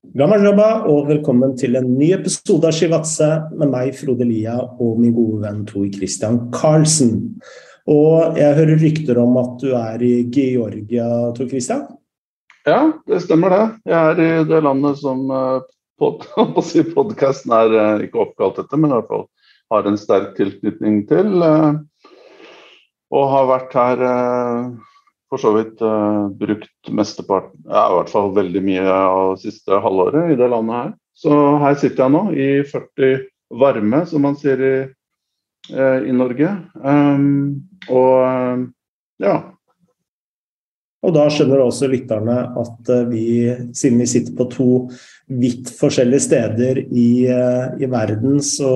Gamajaba, og velkommen til en ny episode av Shivatse med meg, Frode Lia, og min gode venn Tor Christian Karlsen. Og jeg hører rykter om at du er i Georgia, Tor Christian? Ja, det stemmer det. Jeg er i det landet som eh, pod podkasten er eh, ikke oppkalt etter, men i hvert fall har en sterk tilknytning til. Eh, og har vært her for så vidt uh, brukt mesteparten, ja, i hvert fall veldig mye av det siste halvåret i det landet her. Så her sitter jeg nå i 40 varme, som man sier i, uh, i Norge. Um, og uh, ja. Og da skjønner også lytterne at vi, siden vi sitter på to vidt forskjellige steder i, i verden, så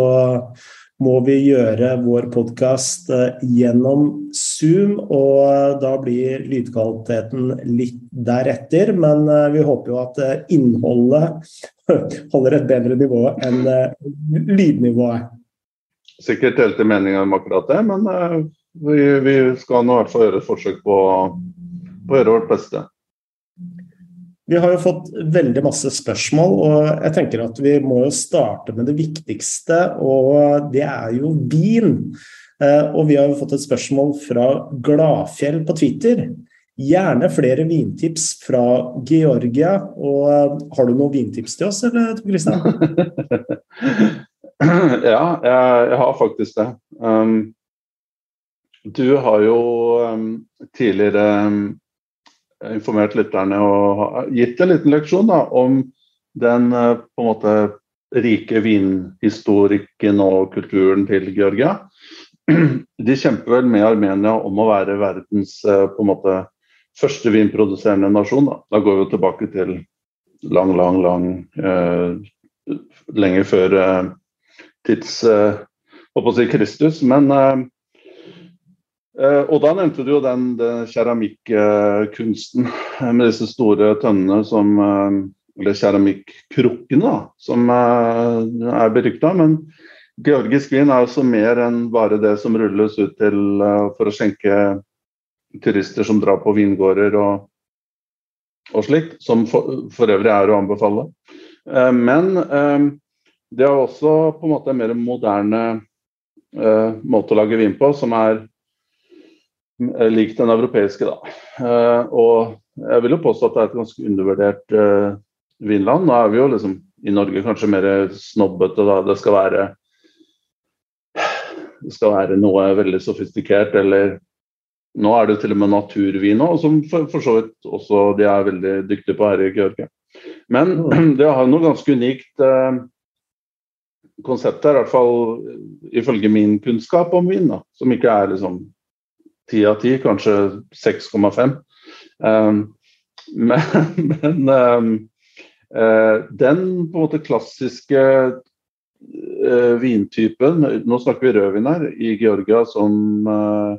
må vi gjøre vår podkast eh, gjennom Zoom, og eh, da blir lydkvaliteten litt deretter. Men eh, vi håper jo at innholdet holder et bedre nivå enn lydnivået. Sikkert delte meninger om akkurat det, men vi, skal nå i hvert fall gjøre et forsøk på, på å gjøre vårt beste. Vi har jo fått veldig masse spørsmål, og jeg tenker at vi må jo starte med det viktigste, og det er jo vin. Eh, og vi har jo fått et spørsmål fra Gladfjell på Twitter. Gjerne flere vintips fra Georgia. Og eh, har du noen vintips til oss, eller Kristian? ja, jeg, jeg, har faktisk det. Um, du har jo um, tidligere um, informert lytterne og gitt en liten leksjon da, om den eh, på en måte rike vinhistorikken og kulturen til Georgia. De kjemper vel med Armenia om å være verdens eh, måte første vinproduserende nasjon. Da, da går vi tilbake til lang, lang, lang eh, Lenge før eh, tids eh, Kristus. Men eh, og da nevnte du jo den, den keramikkunsten uh, med disse store tønnene som uh, Eller keramikkrukkene, som er berykta. Men georgisk vin er også mer enn bare det som rulles ut til for å skjenke turister som drar på vingårder og, og slikt. Som for, for, øvrig er å anbefale. men det er også på en måte en mer moderne måte å lage vin på, som er Eh, lik den europeiske, da. Eh, og jeg vil jo påstå at det er et ganske undervurdert uh, vinland. Nå er vi jo liksom i Norge kanskje mer snobbete, da. Det skal være det skal være noe veldig sofistikert, eller nå er det til og med naturvin òg, som for, for, så vidt også de er veldig dyktige på her i Georgia. Men det har noe ganske unikt eh, konsept her, i hvert fall ifølge min kunnskap om vin, da, som ikke er liksom ti av ti, kanskje 6,5. Um, men, men um, uh, den på en måte klassiske uh, vintypen, nå snakker vi rødvin her, i Georgia som uh,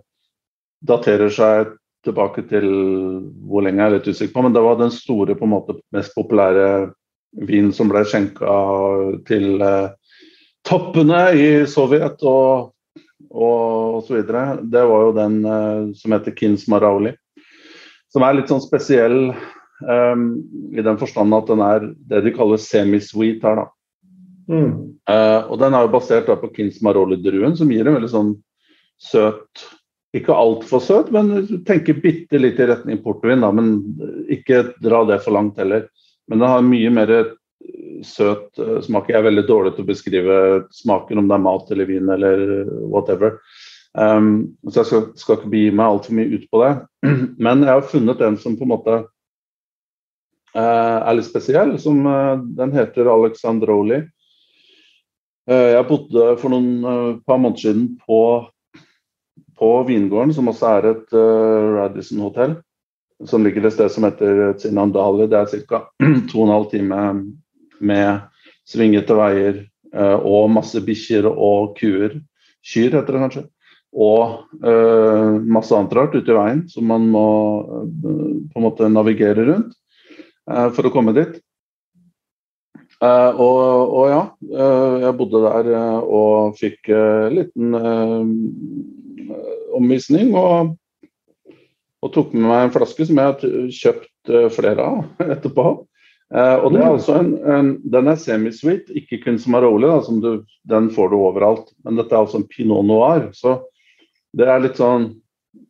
daterer seg tilbake til hvor lenge jeg er litt usikker på, men det var den store, på en måte mest populære vinen som ble skjenka til toppene i Sovjet og og osv. Det var jo den uh, som heter Kins Marauli. Som er litt sånn spesiell um, i den forstand at den er det de kaller semi-sweet her, da. Mm. Uh, og den er jo basert da, på Kins Maroli-druen, som gir en veldig sånn søt Ikke altfor søt, men tenker bitte litt i retning portvin, da, men ikke dra det for langt heller. Men den har mye mer søt uh, smak. Jeg er veldig dårlig til å beskrive smaken, om det er mat eller vin eller whatever. Um, så jeg skal, skal ikke begi meg altfor mye ut på det. Men jeg har funnet en som på en måte uh, er litt spesiell. Som, uh, den heter Alexandroli. jeg bodde for noen par måneder siden på, på vingården, som også er et Radisson-hotell som ligger et sted som heter Tsinandali. Det er ca. 2 12 timer med svingete veier uh, og masse bikkjer og kuer. Kyr heter det kanskje. Og uh, masse annet rart ute i veien som man må uh, på en måte navigere rundt for å komme dit. Og, og, ja, jeg bodde der og fikk en liten omvisning. Og, og tok med meg en flaske som jeg har kjøpt flere av etterpå. Uh, og det er Mm. altså en, en, Den er semisweet, ikke kun da, som du, den får du overalt. Men dette er altså en pinot noir. Så det er litt sånn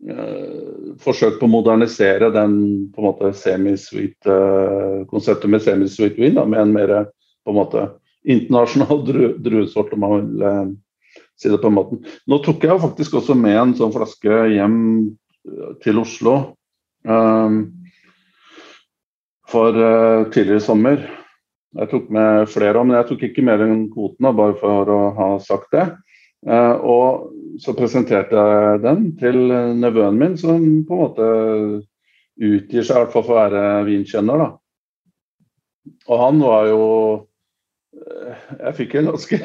eh, forsøk på å modernisere den på en måte semisweet eh, konseptet med semisweet vin, da, med en mer på en måte internasjonal dru, druesort, om man vil eh, si det på en måte. Nå tok jeg faktisk også med en sånn flaske hjem til Oslo. Um, for uh, tidligere i sommer. Jeg tok med flere, men jeg tok ikke mer enn kvoten, bare for å ha sagt det. Uh, og så presenterte jeg den til nevøen min, som på en måte utgir seg for å være vinkjenner. da. Og han var jo eh, Jeg fikk en ganske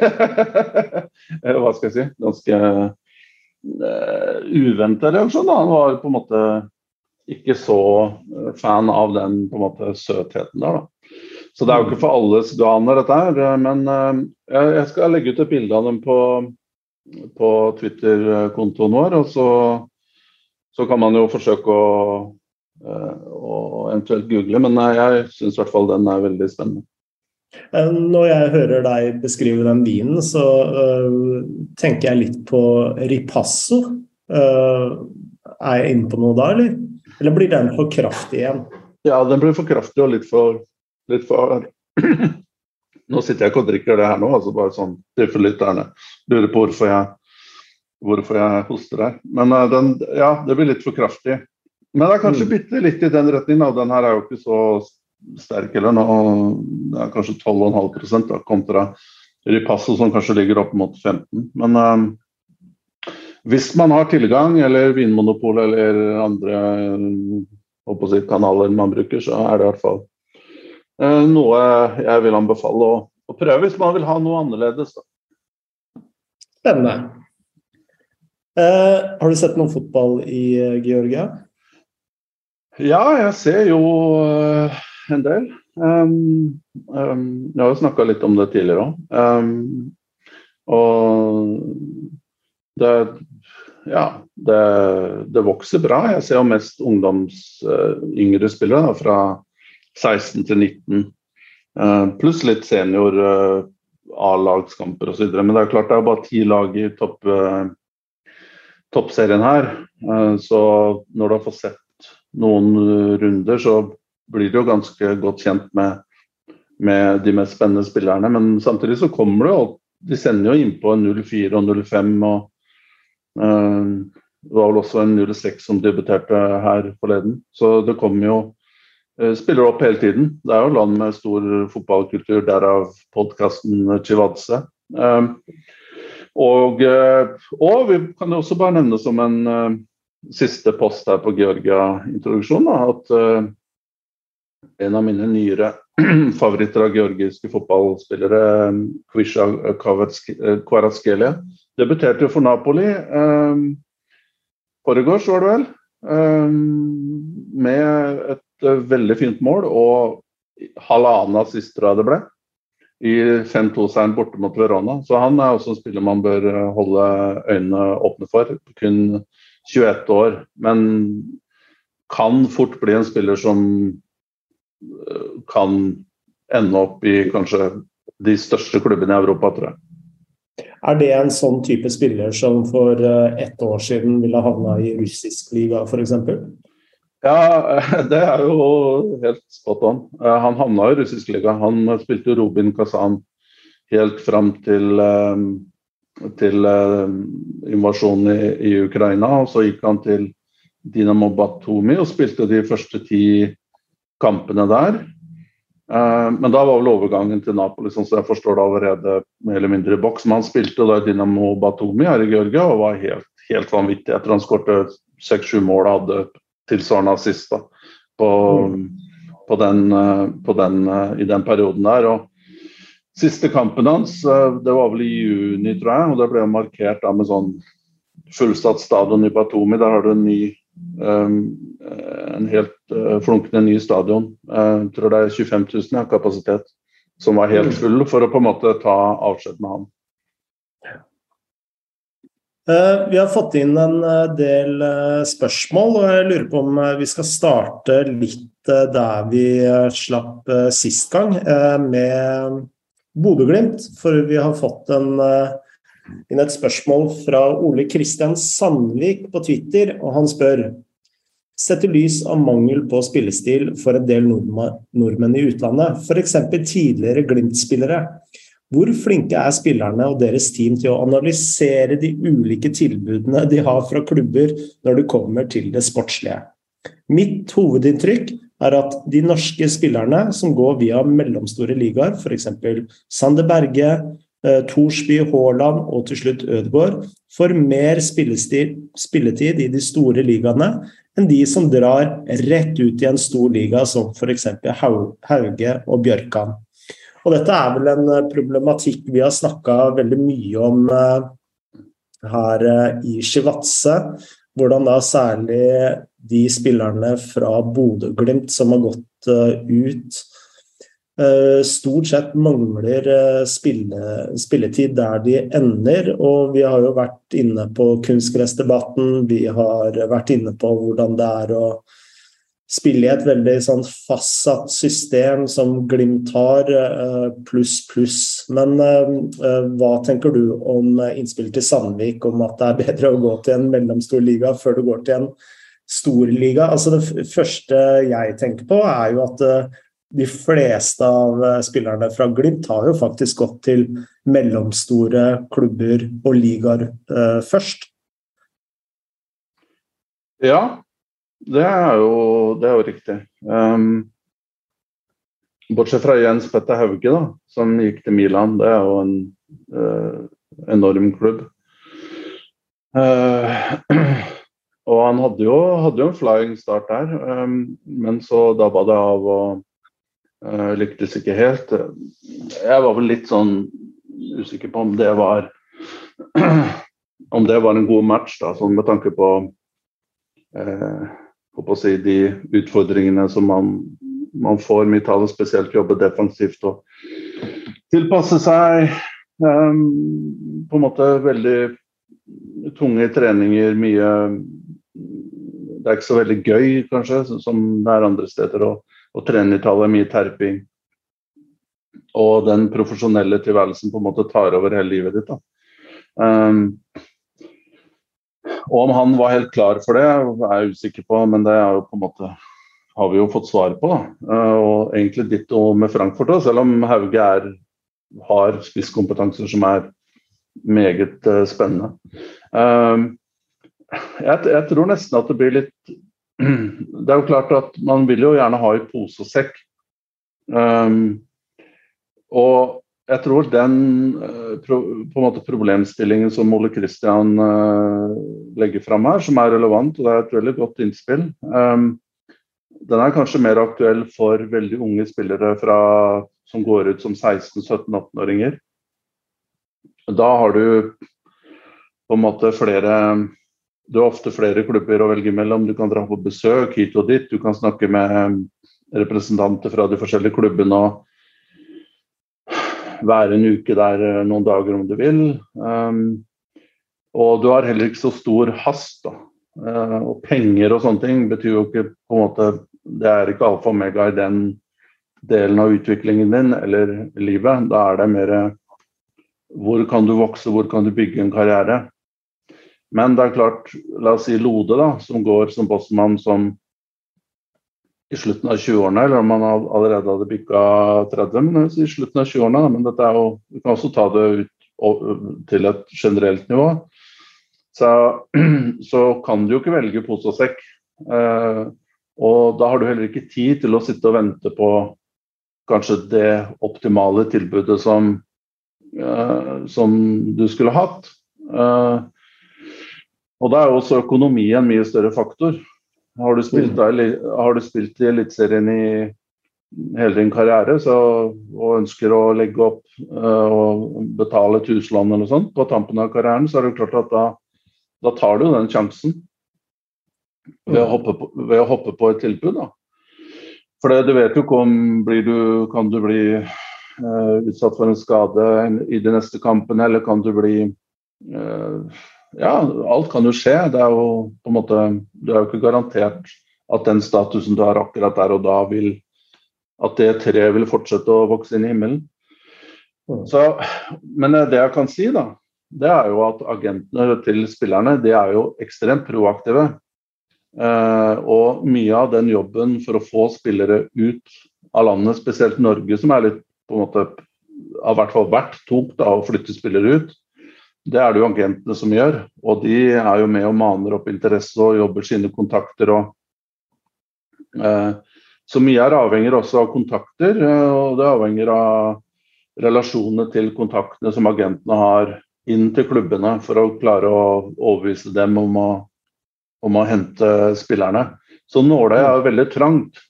Hva skal jeg si Ganske uh, uventa reaksjon. Da. Han var på en måte ikke så fan av den på en måte søtheten der, da. Så det er jo ikke for alles ganer, dette her. Men jeg skal legge ut et bilde av dem på, på Twitter-kontoen vår. Og så, så, kan man jo forsøke å, å eventuelt google, men jeg syns i hvert fall den er veldig spennende. Når jeg hører deg beskrive den vinen, så uh, tenker jeg litt på ripasso. Uh, er jeg inne på noe da, eller? Eller blir den for kraftig igjen? Ja, den blir for kraftig og litt for, litt for Nå sitter jeg ikke og drikker det her nå, altså bare sånn for lytterne lurer på hvorfor jeg, hvorfor jeg hoster her. Men uh, den, ja, det blir litt for kraftig. Men det er kanskje mm. bitte litt i den retningen. Den her er jo ikke så sterk eller noe. Det er kanskje 12,5 da, kontra Ripasso som kanskje ligger opp mot 15 Men uh, hvis man har tilgang, eller Vinmonopol eller andre si, kanaler man bruker, så er det i hvert fall uh, noe jeg vil anbefale å, å, prøve hvis man vil ha noe annerledes. Da. Spennende. Eh, har du sett noe fotball i Georgia? Ja, jeg ser jo en del. Um, um, jeg har jo snakka litt om det tidligere òg. Um, og det Ja, det, det, vokser bra. Jeg ser jo mest ungdoms uh, yngre spillere da, fra 16 til 19. Uh, pluss litt senior uh, A-lagskamper osv. Men det er klart det er bare ti lag i topp, toppserien her. så når du har fått sett noen runder, så blir du jo ganske godt kjent med, med, de mest spennende spillerne. Men samtidig så kommer det jo De sender jo innpå 0-4 og 05 og Det var vel også en 06 som debuterte her forleden. Så det kommer jo uh, spiller opp hele tiden. Det er jo land med stor fotballkultur, derav podkasten Chivadze. Uh, og, og vi kan også bare nevne som en siste post her på Georgia-introduksjonen at en av mine nyere favoritter av georgiske fotballspillere, Kvisha Kvaratskelia. debuterte jo for Napoli um, foregårs, var det vel. Um, med et uh, veldig fint mål og halvannen assist, tror jeg det ble. I 5-2-seieren borte mot Verona. Så han er også en spiller man bør holde øynene åpne for. Kun 21 år, men kan fort bli en spiller som kan ende opp i kanskje de største klubbene i Europa, tror jeg. Er det en sånn type spiller som for ett år siden ville havna i russisk liga, f.eks.? Ja, det er jo helt spot on. Han havna i russisk liga. Han spilte Robin Kazan helt fram til, til invasjonen i, i Ukraina. og Så gikk han til Dinamo Batumi og spilte de første ti kampene der. Men da var vel overgangen til Napoli, sånn så jeg forstår det allerede mer eller mindre i boks. Men han spilte da i Dinamo Batomi her i Georgia og var helt, helt vanvittig. Etter han skåret seks-sju mål og hadde tilsvarende assist da, på, på, den, på den, i den perioden der. Og siste kampen hans, det var vel i juni, tror jeg, og det ble markert da med sånn fullsatt stadion i Batomi. Der har du en ny en helt uh, flunkende ny stadion. Jeg uh, tror det er 25 000 av kapasitet, som var helt full for å på en måte ta avskjed med han. Vi har fått inn en del spørsmål, og jeg lurer på om vi skal starte litt der vi slapp sist gang, med Bodø-Glimt. For vi har fått en, inn et spørsmål fra Ole Kristian Sandvik på Twitter, og han spør Sett i lys av mangel på spillestil for en del nordmenn i utlandet, f.eks. tidligere Glimt-spillere, hvor flinke er spillerne og deres team til å analysere de ulike tilbudene de har fra klubber når det kommer til det sportslige? Mitt hovedinntrykk er at de norske spillerne som går via mellomstore ligaer, f.eks. Sander Berge, Thorsby, Haaland og til slutt Ødegaard, får mer spilletid i de store ligaene enn de som drar rett ut i en stor liga som f.eks. Hauge og Bjørkan. Og dette er vel en eh, problematikk vi har snakka veldig mye om eh, her eh, i Shivatse. Hvordan da særlig de spillerne fra Bodø-Glimt som har gått ut, Eh, stort sett mangler eh, spille, spilletid der de ender. Og vi har jo vært inne på kunstgressdebatten, vi har vært inne på hvordan det er å spille i et veldig sånn fastsatt system som Glimt har, eh, pluss, pluss. Men hva tenker du om innspillet til Sandvik om at det er bedre å gå til en mellomstor liga før du går til en storliga? Altså det første jeg tenker på, er jo at de fleste av eh, spillerne fra Glimt har jo faktisk gått til mellomstore klubber og ligaer eh, først. Ja, det er jo, det er jo riktig. Um, bortsett fra Jens Petter Hauge, da, som gikk til Milan. Det er jo en uh, enorm klubb. Uh, og han hadde jo, hadde jo, en flying start der, um, men så dabba det av. og Uh, lyktes ikke helt. Jeg var vel litt sånn usikker på om det var om det var en god match, da, sånn med tanke på, eh, på si, de utfordringene som man, man får. Mitale spesielt jobbe defensivt og tilpasse seg. Um, på en måte veldig tunge treninger, mye Det er ikke så veldig gøy, kanskje, som det er andre steder. og og trenertallet er mye terping. Og den profesjonelle tilværelsen på en måte tar over hele livet ditt. Um, og om han var helt klar for det, er jeg usikker på, men det er jo på en måte har vi jo fått svar på. da. Uh, og egentlig ditto med Frankfurt òg, selv om Hauge er, har spisskompetanser som er meget uh, spennende. Um, jeg, jeg, tror nesten at det blir litt det er jo klart at man vil jo gjerne ha i pose og sekk. Um, og jeg tror den uh, på en måte problemstillingen som Ole Kristian uh, legger fram her, som er relevant, og det er et veldig godt innspill, um, den er kanskje mer aktuell for veldig unge spillere fra, som går ut som 16-17-18-åringer. Da har du på en måte flere du har ofte flere klubber å velge mellom. Du kan dra på besøk hit og dit. Du kan snakke med representanter fra de forskjellige klubbene og være en uke der eh, noen dager om du vil. Um, og du har heller ikke så stor hast. da. Uh, og penger og sånne ting betyr jo ikke på en måte Det er ikke alfa og omega i den delen av utviklingen din eller livet. Da er det mer hvor kan du vokse, hvor kan du bygge en karriere. Men det er klart, la oss si Lode, da, som går som bossmann som i slutten av 20-årene, eller om han allerede hadde bikka 30, men i slutten av 20-årene. Men dette er jo, du kan også ta det ut til et generelt nivå. Så, så kan du jo ikke velge pose og sekk. Eh, og da har du heller ikke tid til å sitte og vente på kanskje det optimale tilbudet som, eh, som du skulle hatt. Eh, og da er jo også økonomi en mye større faktor. Har du spilt, mm. har du spilt i Eliteserien i hele din karriere så, og ønsker å legge opp uh, og betale et huslån eller noe sånt på tampen av karrieren, så er det klart at da, da tar du den sjansen ved å mm. hoppe på, ved å hoppe på et tilbud. da. For du vet jo ikke om blir du, kan du bli uh, utsatt for en skade i de neste kampene, eller kan du bli uh, ja, alt kan jo skje. Det er jo på en måte Du er jo ikke garantert at den statusen du har akkurat der og da, vil At det treet vil fortsette å vokse inn i himmelen. Mm. Så, men det jeg kan si, da, det er jo at agentene til spillerne de er jo ekstremt proaktive. Eh, og mye av den jobben for å få spillere ut av landet, spesielt Norge, som er litt på en måte har hvert fall vært tungt da, å flytte spillere ut, det er det jo agentene som gjør. Og de er jo med og maner opp interesse og jobber sine kontakter. og Eh, så mye er avhenger også av kontakter, eh, og det avhenger av relasjonene til kontaktene som agentene har inn til klubbene for å klare å overbevise dem om å, om å hente spillerne. Så nåløyet er veldig trangt.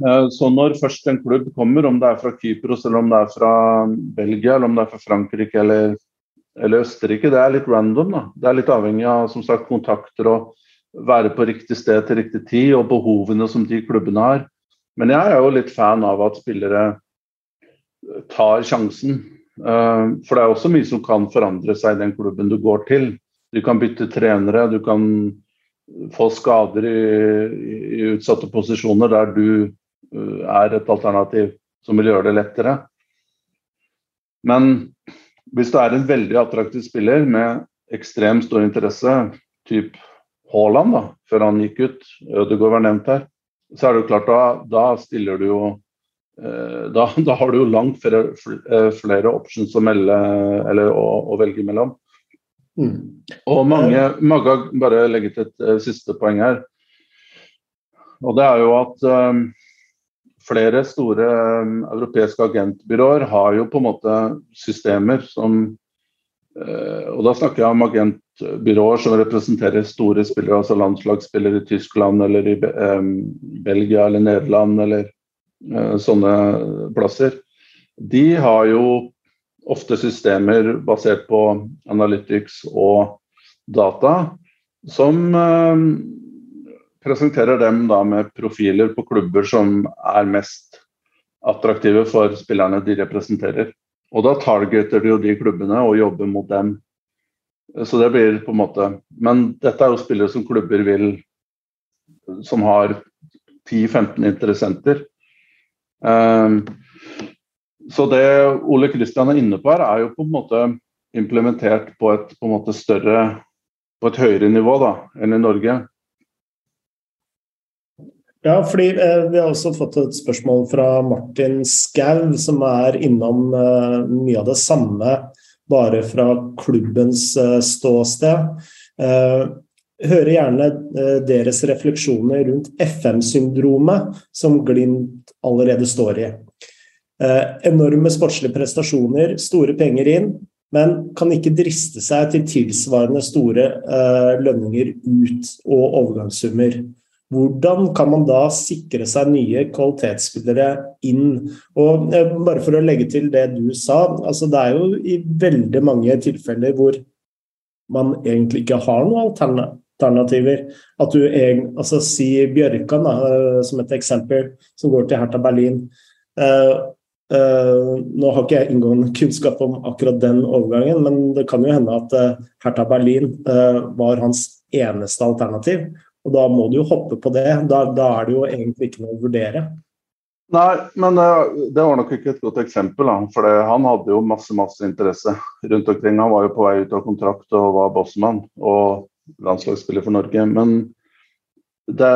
Eh, så når først en klubb kommer, om det er fra Kypros, eller om det er fra Belgia, eller om det er fra Frankrike eller, eller Østerrike, det er litt random. Da. Det er litt avhengig av som sagt, kontakter og være på riktig sted til riktig tid, og behovene som de klubbene har. Men jeg er jo litt fan av at spillere tar sjansen. Eh, for det er også mye som kan forandre seg i den klubben du går til. Du kan bytte trenere, du kan få skader i, i utsatte posisjoner der du eh, er et alternativ som vil gjøre det lettere. Men hvis du er en veldig attraktiv spiller med ekstremt stor interesse, typ Haaland, da, før han gikk ut, Ødegaard var nevnt her, så er det jo klart da, da stiller du jo eh, da, da, har du jo langt flere, eh, flere options å, melde, eller, å, å velge mellom. Mm. Og mange, mange Bare legge til et uh, siste poeng her. Og det er jo at flere store um, europeiske agentbyråer har jo på en måte systemer som uh, Og da snakker jeg om agentbyråer som representerer store spillere, altså landslagsspillere i Tyskland eller i Belgia eller Nederland eller uh, sånne plasser. De har jo ofte systemer basert på analytics og data som presenterer dem da med profiler på klubber som er mest attraktive for spillerne de representerer. Og da targeter de jo de klubbene og jobber mot dem. Så det blir på en måte Men dette er jo spillere som klubber vil Som har 10-15 interessenter. Um, så det Ole Kristian er inne på her, er jo på en måte implementert på et på en måte større På et høyere nivå da, enn i Norge. Ja, fordi eh, Vi har også fått et spørsmål fra Martin Skau, som er innom eh, mye av det samme bare fra klubbens eh, ståsted. Eh, hører gjerne eh, deres refleksjoner rundt FM-syndromet som Glimt allerede står i. Enorme sportslige prestasjoner, store penger inn, men kan ikke driste seg til tilsvarende store lønninger ut og overgangssummer. Hvordan kan man da sikre seg nye kvalitetsspillere inn? Og eh, Bare for å legge til det du sa, altså det er jo i veldig mange tilfeller hvor man egentlig ikke har noen alternativer. At du altså Si Bjørkan da, eh, som et eksempel, som går til Hertha Berlin. Uh, uh, nå har ikke jeg inngående kunnskap om akkurat den overgangen, men det kan jo hende at uh, Hertha Berlin var hans eneste alternativ. Og da må du jo hoppe på det. Da, da er det jo egentlig ikke noe å vurdere. Nei, men uh, det var nok ikke et godt eksempel. For han hadde jo masse masse interesse rundt omkring. Han var jo på vei ut av kontrakt og var bossmann og landslagsspiller for Norge. Men det,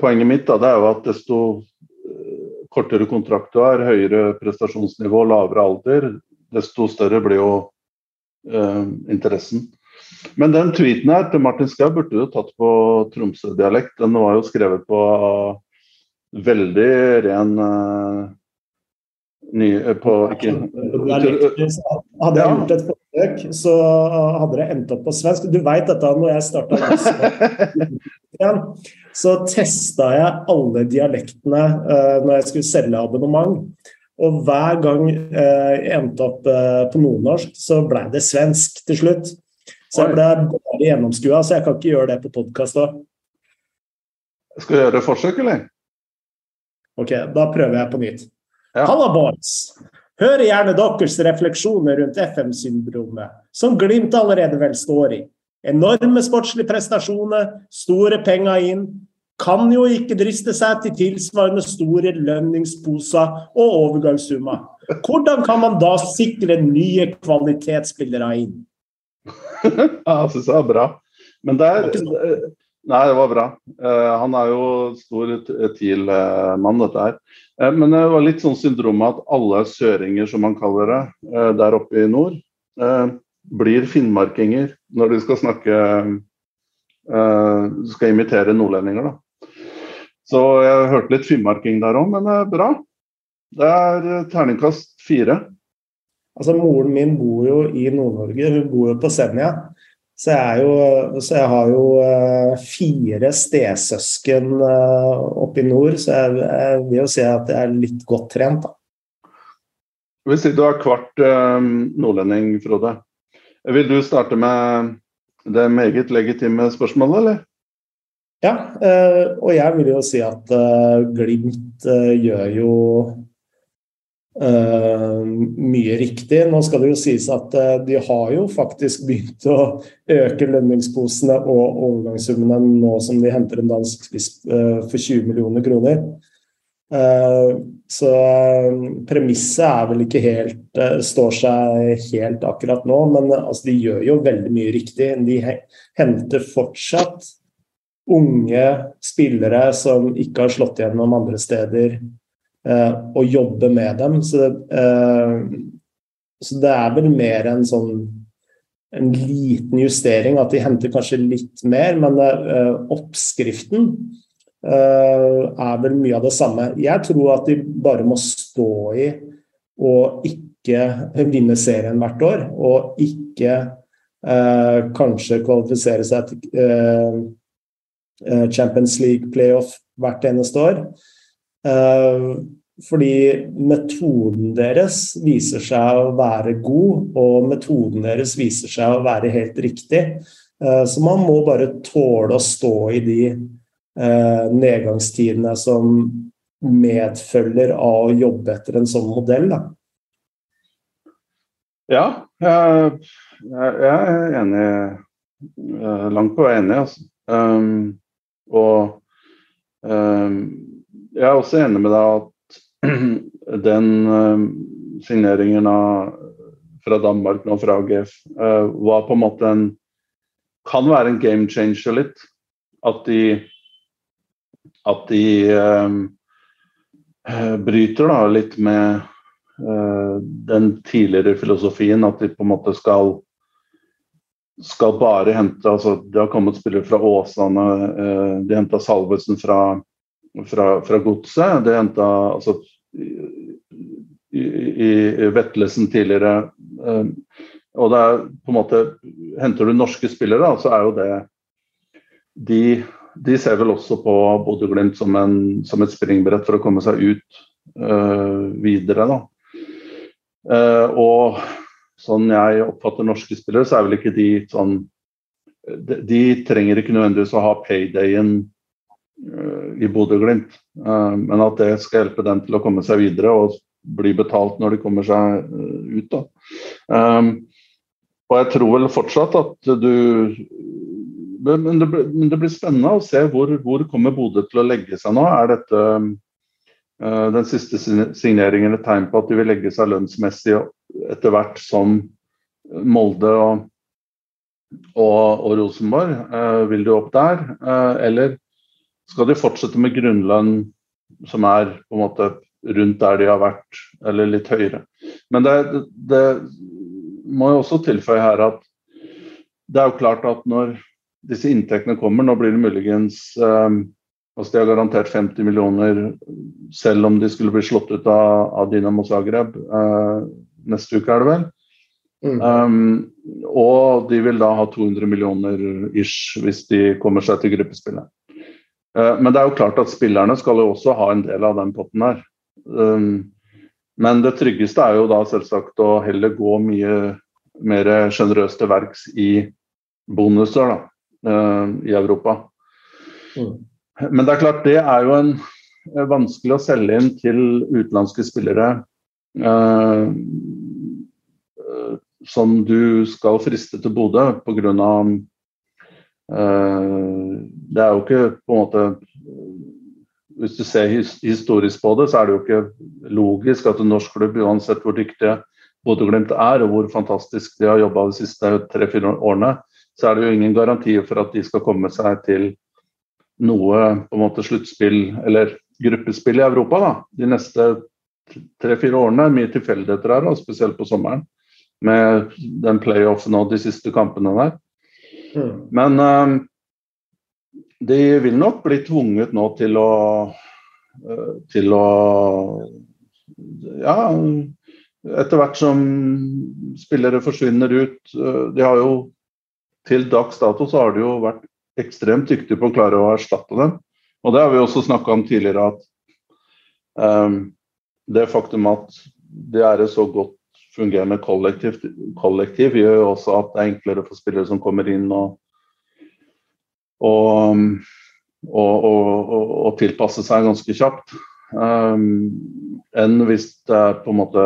poenget mitt da, det er jo at desto eh, kortere kontrakt du har, høyere prestasjonsnivå, lavere alder, desto større blir jo eh, interessen. Men den tweeten her til Martin Skau burde du tatt på Tromsø-dialekt. Den var jo skrevet på veldig ren uh, ny, eh, på ikke, Hadde jeg gjort et forsøk, så hadde det endt opp på svensk. Du veit dette når jeg starta så testa jeg alle dialektene uh, når jeg skulle selge abonnement. Og hver gang jeg endte opp på nordnorsk, så blei det svensk til slutt. Så jeg ble bare gjennomskua, så jeg kan ikke gjøre det på podkast òg. Skal du gjøre forsøk, eller? Ok, da prøver jeg på nytt. Ja. Halla, boys! Hører gjerne deres refleksjoner rundt FM-syndromet, som Glimt allerede vel står i. Enorme sportslige prestasjoner, store penger inn. Kan jo ikke driste seg til tilsvarende store lønningsposer og overgangssummer. Hvordan kan man da sikre nye kvalitetsspillere inn? ja, jeg syns det var bra. Men der Nei, det var bra. Uh, han er jo stor TIL-mann, dette her. Uh, men det var litt sånn syndrom at alle søringer, som man kaller det, der oppe i nord, blir finnmarkinger når de skal snakke Skal imitere nordlendinger, da. Så jeg hørte litt finnmarking der òg, men det er bra. Det er terningkast fire. Altså, Moren min bor jo i Nord-Norge, hun bor jo på Senja. Så jeg, jo, så jeg, har jo uh, fire stesøsken uh, oppe i nord, så jeg, jeg, vil jo si at jeg er litt godt trent. da. Hvis du er kvart uh, nordlending, Frode. Vil du starte med det meget legitime spørsmålet, eller? Ja, og jeg vil jo si at Glimt gjør jo Uh, mye riktig. Nå skal det jo sies at uh, de har jo faktisk begynt å øke lønningsposene og overgangssummene nå som de henter en dansk spiss uh, for 20 millioner kroner. så premisset er vel ikke helt står seg helt akkurat nå, men altså, de gjør jo veldig mye riktig. De henter fortsatt unge spillere som ikke har slått igjennom andre steder og eh, jobbe med dem. Så det, eh, så det, er vel mer en sånn en liten justering, at de henter kanskje litt mer, men eh, oppskriften er vel mye av det samme. Jeg tror at de bare må stå i og ikke vinne serien hvert år, og ikke eh, kanskje kvalifisere seg til eh, Champions League playoff hvert eneste år. Eh, fordi metoden deres viser seg å være god, og metoden deres viser seg å være helt riktig. Eh, så man må bare tåle å stå i de eh, nedgangstidene som medfølger av å jobbe etter en sånn modell. Da. Ja, jeg, er enig. Langt på vei enig, altså. Um, og um, jeg er også enig med deg at den uh, signeringen av, fra Danmark nå, fra AGF, uh, var på en måte en Kan være en game changer litt. At de At de uh, bryter da litt med den tidligere filosofien at de på en måte skal skal bare hente altså Det har kommet spillere fra Åsane, de henta Salvesen fra fra, fra godset. Det henta altså i, i, Vetlesen tidligere. Um, og det er på en måte Henter du norske spillere, så er jo det De, de ser vel også på Bodø-Glimt som, som, et springbrett for å komme seg ut uh, videre, da. Uh, og sånn jeg oppfatter norske spillere, så er vel ikke de sånn de, de trenger ikke nødvendigvis å ha paydayen Eh, i Bodø-Glimt. Eh, men at det skal hjelpe dem til å komme seg videre og bli betalt når de kommer seg eh, ut. Da. Og jeg tror vel fortsatt at du men det, blir spennende å se hvor, hvor kommer Bodø til å legge seg nå. Er dette den siste signeringen et tegn på at de vil legge seg lønnsmessig etter hvert som Molde og, og, og Rosenborg? Vil du opp der? Eller skal de fortsette med grunnlønn som er på en måte rundt der de har vært, eller litt høyere. Men det, det må jeg også tilføye her at det er jo klart at når disse inntektene kommer, nå blir det muligens eh, altså De har garantert 50 millioner selv om de skulle bli slått ut av, av Dinamo Zagreb Eh, neste uke, er det vel. Mm. Um, og de vil da ha 200 millioner ish hvis de kommer seg til gruppespillet. Eh, men det er jo klart at spillerne skal jo også ha en del av den potten her. Um, men det tryggeste er jo da selvsagt å heller gå mye mer sjenerøst til verks i bonuser da, eh, i Europa. Mm. Men det er klart, det er jo en vanskelig å selge inn til utenlandske spillere som du skal friste til Bodø pga. Det er jo ikke på en måte Hvis du ser historisk på det, så er det jo ikke logisk at en norsk klubb, uansett hvor dyktige Bodø-Glimt er, og hvor fantastisk de har jobba de siste tre-fire årene, så er det jo ingen garantier for at de skal komme seg til noe på en måte sluttspill eller gruppespill i Europa da, de neste tre-fire årene. Mye tilfeldigheter her, da, spesielt på sommeren. Med den playoffen og de siste kampene der. Men uh, de vil nok bli tvunget nå til å uh, til å ja, etter hvert som spillere forsvinner ut uh, De har jo til dags dato så har de jo vært ekstremt dyktige på å klare å erstatte dem. Og det har vi også snakka om tidligere, at um, det faktum at det er et så godt fungerende kollektiv, kollektiv gjør jo også at det er enklere for spillere som kommer inn og, og, og, og tilpasse seg ganske kjapt. Um, enn hvis det er på en måte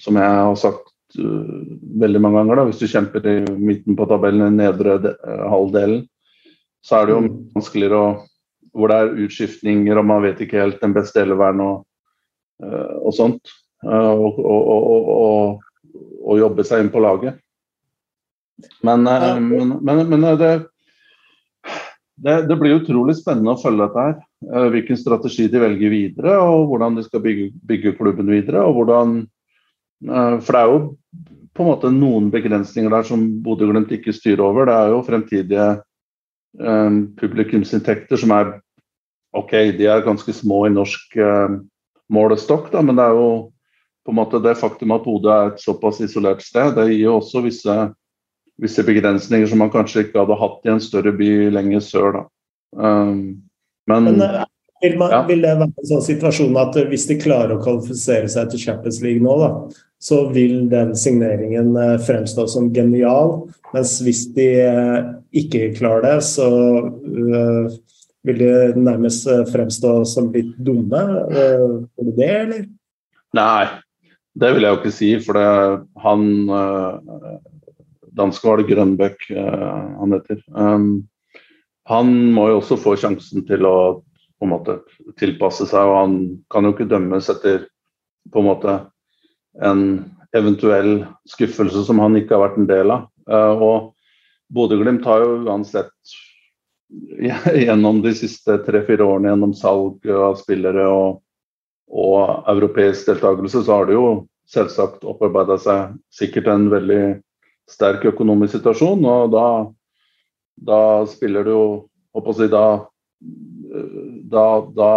Som jeg har sagt uh, veldig mange ganger, da, hvis du kjemper i midten på tabellen, i nedre uh, halvdelen, så er det jo mm. vanskeligere å Hvor det er utskiftninger og man vet ikke helt den beste eleveren og, uh, og sånt. Og, og, og, jobbe seg inn på laget. Men, men, men, men det, det, det, blir utrolig spennende å følge dette her. Hvilken strategi de velger videre, og hvordan de skal bygge, bygge klubben videre. og hvordan For det er jo på en måte noen begrensninger der som Bodø-Glimt ikke styrer over. Det er jo fremtidige um, publikumsinntekter som er OK, de er ganske små i norsk uh, målestokk, da, men det er jo på en måte det faktum at hodet er et såpass isolert sted, det gir jo også visse, visse begrensninger som man kanskje ikke hadde hatt i en større by lenger sør. Um, men, men uh, vil, man, ja. vil, det være en sånn situasjon at hvis de klarer å kvalifisere seg til Champions League nå, da, så vil den signeringen fremstå som genial. Mens hvis de ikke klarer det, så uh, vil de nærmest fremstå som litt dumme. Uh, det det, eller? Nei, det vil jeg jo ikke si, for det, han uh, Danske var det Grønbøk uh, han heter. Um, han må jo også få sjansen til å på en måte tilpasse seg, og han kan jo ikke dømmes etter på en måte en eventuell skuffelse som han ikke har vært en del av. Uh, og Bodø-Glimt har jo uansett gjennom de siste tre-fire årene gjennom salg av spillere og og europeisk deltakelse, så har det jo selvsagt opparbeida seg sikkert en veldig sterk økonomisk situasjon. Og da, da spiller det jo Håper å si da da, da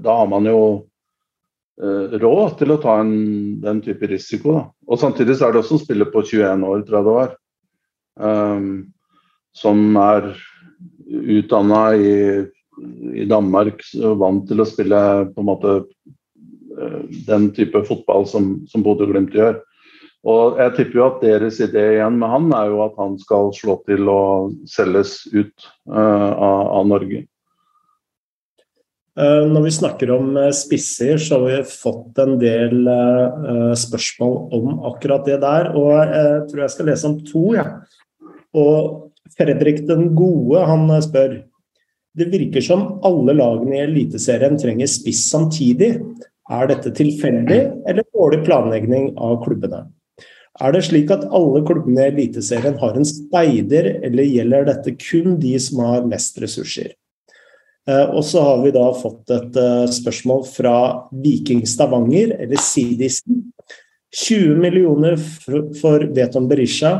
da har man jo eh, råd til å ta en, den type risiko. Da. Og Samtidig så er det også spiller på 21 år, 30 år, um, som er utdanna i i Danmark vant til å spille på en måte eh, den type fotball som, som Bodø-Glimt gjør. Og jeg tipper jo at deres idé igjen med han er jo at han skal slå til og selges ut uh, av, av, Norge. Uh, når vi snakker om uh, spisser, så har vi fått en del spørsmål om akkurat det der. Og jeg tror jeg skal lese om to. Ja. Og Fredrik den gode han spør det virker som alle lagene i Eliteserien trenger spiss samtidig. Er dette tilfeldig eller dårlig planlegging av klubbene? Er det slik at alle klubbene i Eliteserien har en speider, eller gjelder dette kun de som har mest ressurser? Eh, og så har vi da fått et eh, spørsmål fra Viking Stavanger, eller Sidisen. 20 millioner for Veton Berisha.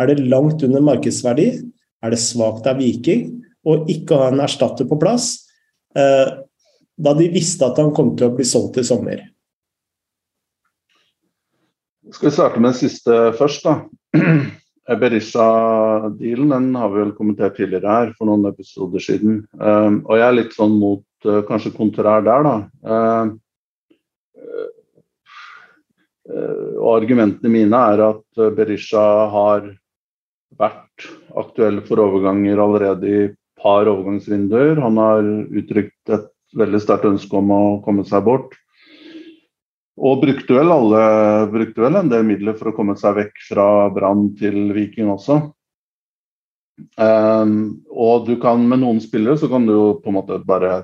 Er det langt under markedsverdi? Er det svakt av Viking? Og ikke ha en erstatter på plass, eh, da de visste at han kom til å bli solgt i sommer. Skal vi starte med den siste først, da. Berisha-dealen den har vi vel kommentert tidligere her for noen episoder siden. Um, og jeg er litt sånn mot uh, kanskje kontrær der, da. Og argumentene mine er at Berisha har vært aktuell for overganger allerede i par overgangsvinduer. Han har uttrykt et veldig sterkt ønske om å komme seg bort. Og brukte vel, alle, brukte vel en del midler for å komme seg vekk fra Brann til Viking også. Um, og du kan med noen spillere så kan du jo på en måte bare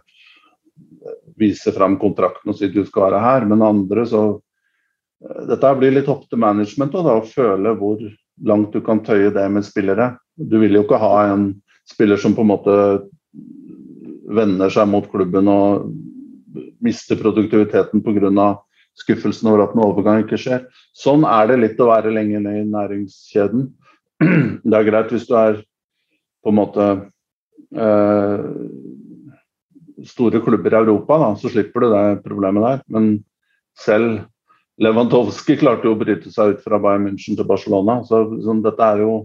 vise fram kontrakten og si du skal være her, men andre så eh, Dette blir litt opp til management da, å føle hvor langt du kan tøye det med spillere. Du vil jo ikke ha en spiller som på en måte vender seg mot klubben og mister produktiviteten pga skuffelsen over at en overgang ikke skjer. Sånn er det litt å være lenge ned i næringskjeden. Det er greit hvis du er på en måte eh, store klubber i Europa, da, så slipper du det problemet der. Men selv Lewandowski klarte jo å bryte seg ut fra Bayern München til Barcelona. Så, så dette er jo,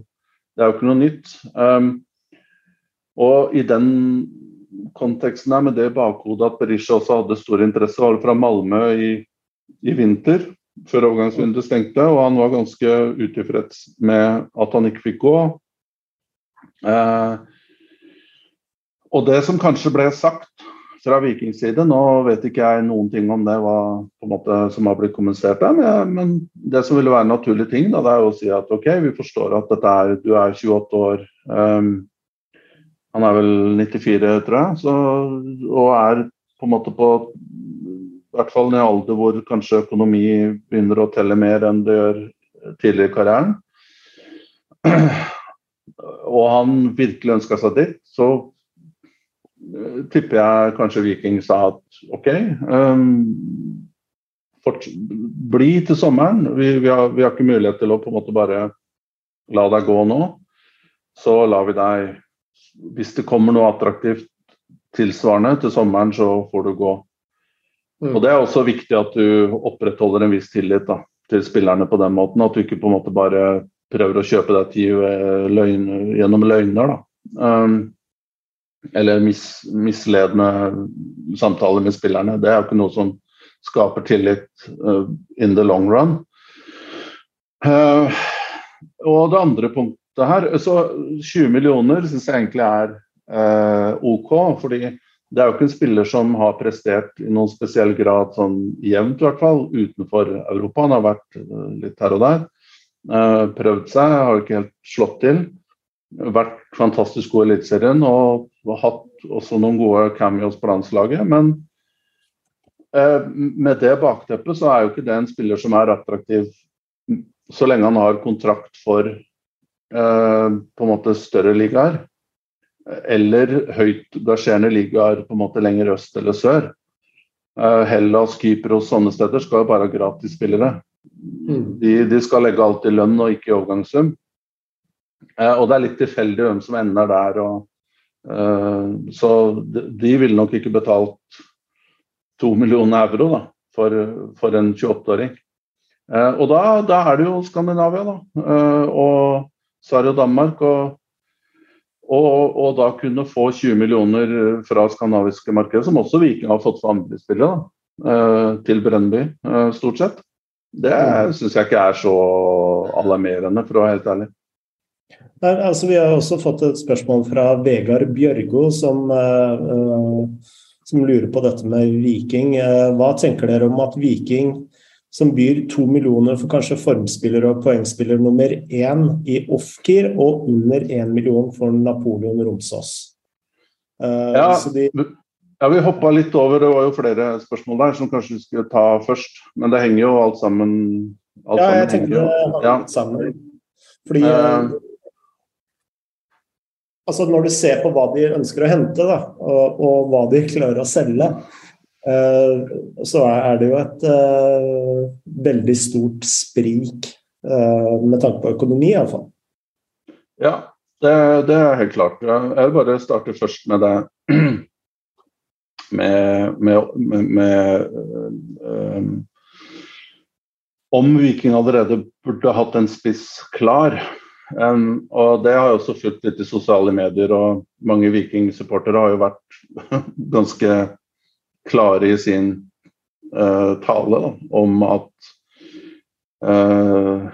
det er jo ikke noe nytt. Um, og i den konteksten her, med det bakhodet at Berisha også hadde stor interesse, var fra Malmö i i vinter, før overgangsvinduet stengte, og han var ganske utilfreds med at han ikke fikk gå. Eh, og det som kanskje ble sagt fra Vikings side, nå vet ikke jeg noen ting om det måte, som har blitt kommunisert der, men, men, det som ville være en naturlig ting, da, det er å si at ok, vi forstår at er, du er 28 år. Um, han er vel 94, tror jeg, så, og er på en måte på i hvert fall i en alder hvor kanskje økonomi begynner å telle mer enn det gjør tidligere i karrieren. Og han virkelig ønska seg dit, så tipper jeg kanskje Viking sa at OK, um, bli til sommeren. Vi, vi, har, vi, har, ikke mulighet til å på en måte bare la deg gå nå. Så lar vi deg Hvis det kommer noe attraktivt tilsvarende til sommeren, så får du gå. Mm. Og Det er også viktig at du opprettholder en viss tillit da, til spillerne på den måten. At du ikke på en måte bare prøver å kjøpe deg tid eh, løgn, gjennom løgner. da. Um, eller mis, misledende samtaler med spillerne. Det er jo ikke noe som skaper tillit uh, in the long run. Uh, og det andre punktet her så 20 millioner syns jeg egentlig er eh, OK. fordi det er jo ikke en spiller som har prestert i noen spesiell grad sånn jevnt, i hvert fall, utenfor Europa. Han har vært eh, litt her og der. Eh, prøvd seg, har ikke helt slått til. Vært fantastisk god i Eliteserien og hatt også noen gode cameos på landslaget. Men eh, med det bakteppet så er jo ikke det en spiller som er attraktiv så lenge han har kontrakt for på en måte større ligaer eller høyt gasjerende ligaer på en måte lenger øst eller sør. Uh, Hellas, Kypros, sånne steder skal jo bare ha gratisspillere. Mm. De, de, skal legge alt i lønn og ikke i overgangssum. Uh, og det er litt tilfeldig hvem som ender der. Og, så de, de ville nok ikke betalt to millioner euro da, for, for en 28-åring. og da, da, er det jo Skandinavia, da. og Sverige og Danmark. og og, og, da kunne få 20 millioner fra skandinaviske markedet, som også Viking har fått for andre spillere, da, eh, til Brønnby, eh, stort sett. Det mm. syns jeg ikke er så alarmerende, for å være helt ærlig. Nei, altså, vi har også fått et spørsmål fra Vegard Bjørgo, som, uh, som lurer på dette med Viking. Uh, hva tenker dere om at Viking som byr to millioner for kanskje formspiller og poengspiller nummer én i Ofkir, og under én million for Napoleon Romsås. Uh, ja, de... ja, vi hoppa litt over, det var jo flere spørsmål der som kanskje vi skulle ta først. Men det henger jo alt sammen alt Ja, jeg tenker det henger ja. litt sammen. Fordi uh, Altså Når du ser på hva de ønsker å hente, da, og, og hva de klarer å selge, så er det jo et eh, veldig stort sprik eh, med tanke på økonomi, iallfall. Ja, det, det, er helt klart. Jeg vil bare starte først med det med, med, med um, Om Viking allerede burde hatt en spiss klar. Um, og Det har jeg også fulgt litt i sosiale medier, og mange Viking-supportere har jo vært ganske klare i sin uh, tale da, om at uh,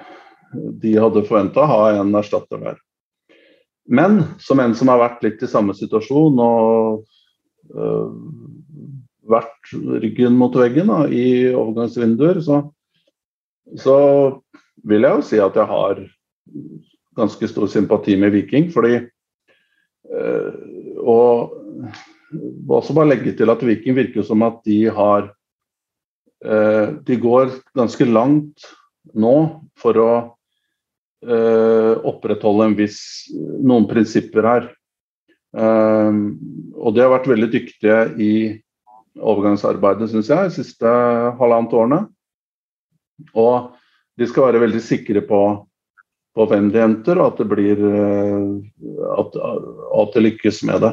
de hadde forventa å ha en erstatter der. Men som en som har vært litt i samme situasjon og uh, vært ryggen mot veggen da, i overgangsvinduer, så, så vil jeg jo si at jeg har ganske stor sympati med Viking. Fordi uh, Og må også bare legge til at Viking virker som at de har eh, De går ganske langt nå for å eh, opprettholde en viss noen prinsipper her. Eh, og de har vært veldig dyktige i overgangsarbeidet, syns jeg, de siste halvannet årene. Og de skal være veldig sikre på, på hvem de henter, og at det blir eh, at, at det lykkes med det.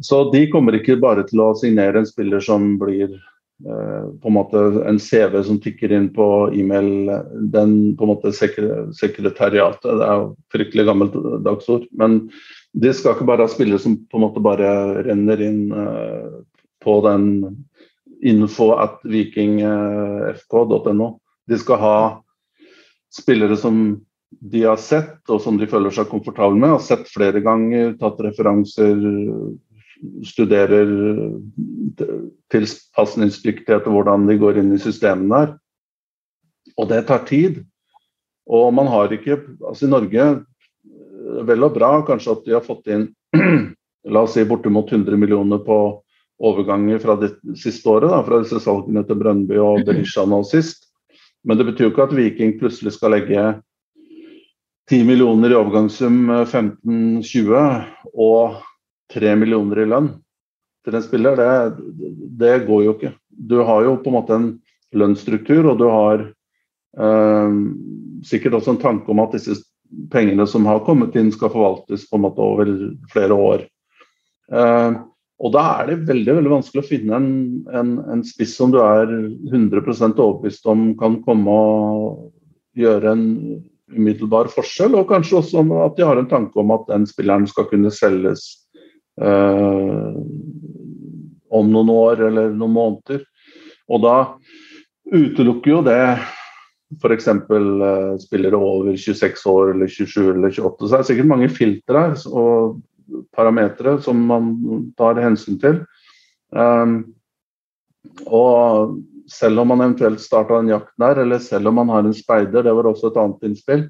Så de kommer ikke bare til å signere en spiller som blir eh, på en måte en CV som tikker inn på e-mail, den på en måte sekretariatet. Det er jo fryktelig gammelt dagsord. Men de skal ikke bare ha spillere som på en måte bare renner inn uh, på den info at vikingfk.no. De skal ha spillere som de har sett, og som de føler seg komfortable med. Har sett flere ganger, tatt referanser, studerer tilpasningsdyktighet og hvordan de går inn i systemene der. Og det tar tid. Og man har ikke Altså i Norge vel og bra kanskje at de har fått inn la oss si bortimot 100 millioner på overganger fra det siste året, da, fra disse salgene til Brønnby og Berisha nå sist. Men det betyr jo ikke at Viking plutselig skal legge 10 millioner i overgangssum 15-20 eh, og 3 millioner i lønn til en spiller. Det, det, går jo ikke. Du har jo på en måte en lønnsstruktur, og du har eh, sikkert også en tanke om at disse pengene som har kommet inn, skal forvaltes på en måte over flere år. Eh, og Da er det veldig veldig vanskelig å finne en, en, en spiss som du er 100% overbevist om kan komme og gjøre en umiddelbar forskjell. Og kanskje også at de har en tanke om at den spilleren skal kunne selges om noen år eller noen måneder. Og da utelukker jo det f.eks. Uh, spillere over 26 år eller 27 eller 28. Så det er sikkert mange filtre og parametere som man tar hensyn til. Um, og selv om man eventuelt starta en jakt der, eller selv om man har en speider, det var også et annet innspill.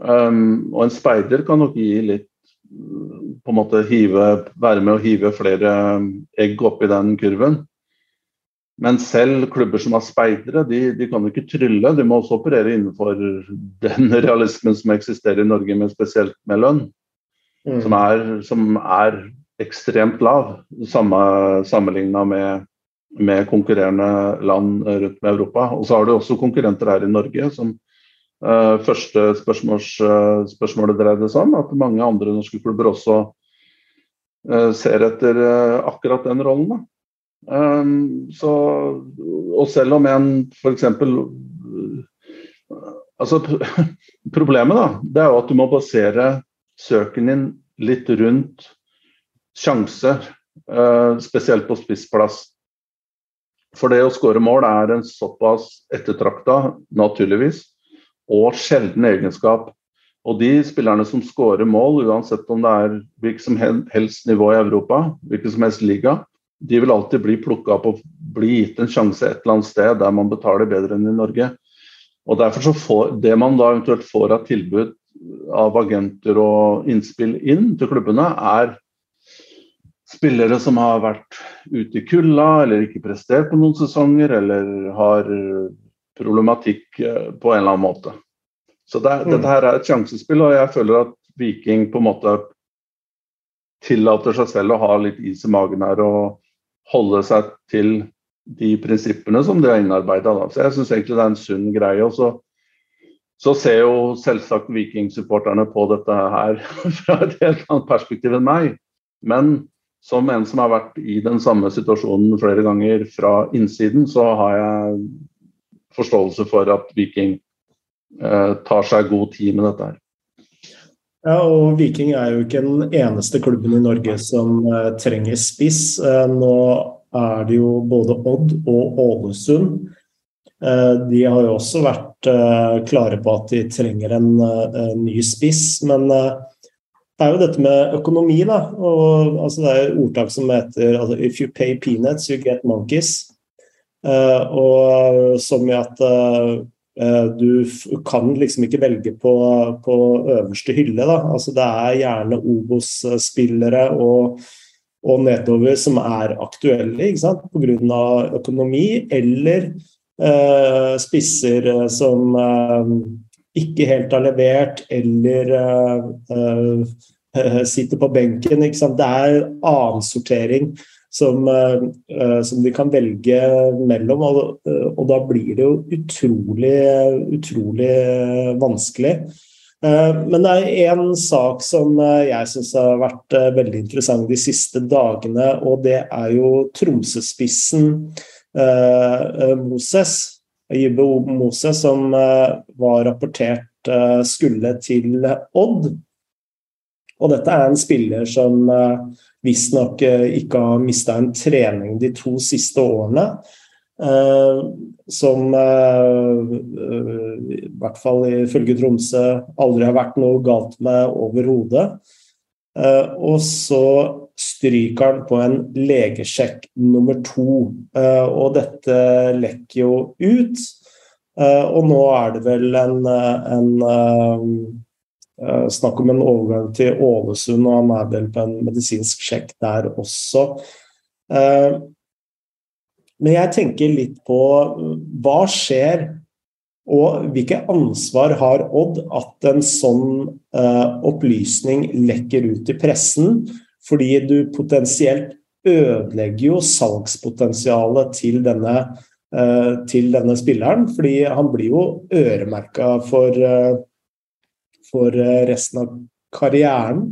Um, og en speider kan nok gi litt på en måte hive, være med å hive flere egg oppi den kurven. Men selv klubber som har speidere, de, de kan ikke trylle. De må også operere innenfor den realismen som eksisterer i Norge, men spesielt med lønn. Mm. Som, er, som, er, ekstremt lav, sammenligna med, med, konkurrerende land rundt med Europa. Og så har du også konkurrenter her i Norge som første spørsmåls, uh, spørsmålet dreide seg om. At mange andre norske klubber også uh, ser etter akkurat den rollen. Um, så, og selv om en f.eks. Altså, problemet da, det er jo at du må basere søken din litt rundt sjanser, spesielt på spissplass. For det å skåre mål er en såpass ettertrakta, naturligvis, og sjelden egenskap. Og de spillerne som skårer mål, uansett om det er hvilket som helst nivå i Europa, hvilken som helst liga, de vil alltid bli plukka opp og bli gitt en sjanse et eller annet sted der man betaler bedre enn i Norge. Og derfor så får Det man da eventuelt får av tilbud av agenter og innspill inn til klubbene, er spillere som har vært ute i kulda eller ikke prestert på noen sesonger, eller har problematikk eh, på en eller annen måte. Så det, mm. dette her er et sjansespill, og jeg føler at Viking på en måte tillater seg selv å ha litt is i magen her og holde seg til de prinsippene som de har innarbeida. Så jeg syns egentlig det er en sunn greie. Og så, så ser jo selvsagt Viking-supporterne på dette her fra et helt annet perspektiv enn meg. Men som en som har vært i den samme situasjonen flere ganger fra innsiden, så har jeg forståelse for at Viking eh, tar seg god tid med dette her. Ja, og Viking er jo ikke den eneste klubben i Norge som eh, trenger spiss. Eh, nå er det jo både Odd og Ålesund. Uh, de har jo også vært klare på at de trenger en ny spiss, men det er jo dette med økonomi, da. Og, altså, det er ordtak som heter altså, If you pay peanuts, you get monkeys. Uh, og som i at uh, du kan liksom ikke velge på, på øverste hylle. Altså, det er gjerne Obos-spillere og, og nedover som er aktuelle pga. økonomi, eller uh, spisser som ikke helt har levert, eller uh, sitter på benken. Det er annensortering som, uh, som de kan velge mellom, og, og, da blir det jo utrolig, utrolig vanskelig. Men det er én sak som jeg syns har vært veldig interessant de siste dagene, og det er jo Tromsø-spissen Moses Jibbe Moses, som eh, var rapportert eh, skulle til Odd. Og dette er en spiller som visstnok ikke har mista en trening de to siste årene. som i hvert fall ifølge Tromsø aldri har vært noe galt med overhodet. og så stryker han på en legesjekk nummer to. Eh, og dette lekker jo ut. Eh, og nå er det vel en, eh, en Snakk om en overgang til Ålesund, og han er vel på en medisinsk sjekk der også. Men jeg tenker litt på hva skjer, og hvilket ansvar har Odd at en sånn opplysning lekker ut i pressen? Fordi du potensielt ødelegger jo salgspotensialet til denne, til denne spilleren. Fordi han blir jo øremerka for, for eh, resten av karrieren.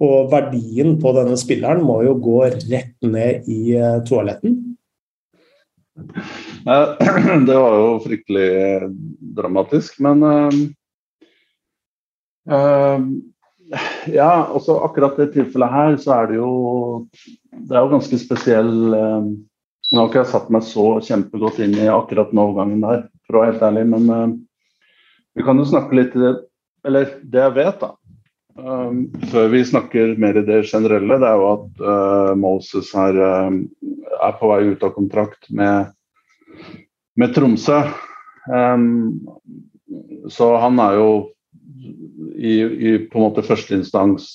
Og verdien på denne spilleren må jo gå rett ned i uh, toaletten. Det var jo fryktelig dramatisk, men ja, også akkurat det tilfellet her, så er det jo Det er jo ganske spesiell eh, Nå har ikke jeg satt meg så kjempegodt inn i akkurat den overgangen der, for å være helt ærlig, men uh, vi kan jo snakke litt Eller det jeg vet, da. Um, før vi snakker mer i det generelle, det er jo at uh, Moses her uh, er på vei ut av kontrakt med, med Tromsø. Um, så han er jo i, i på en måte førsteinstans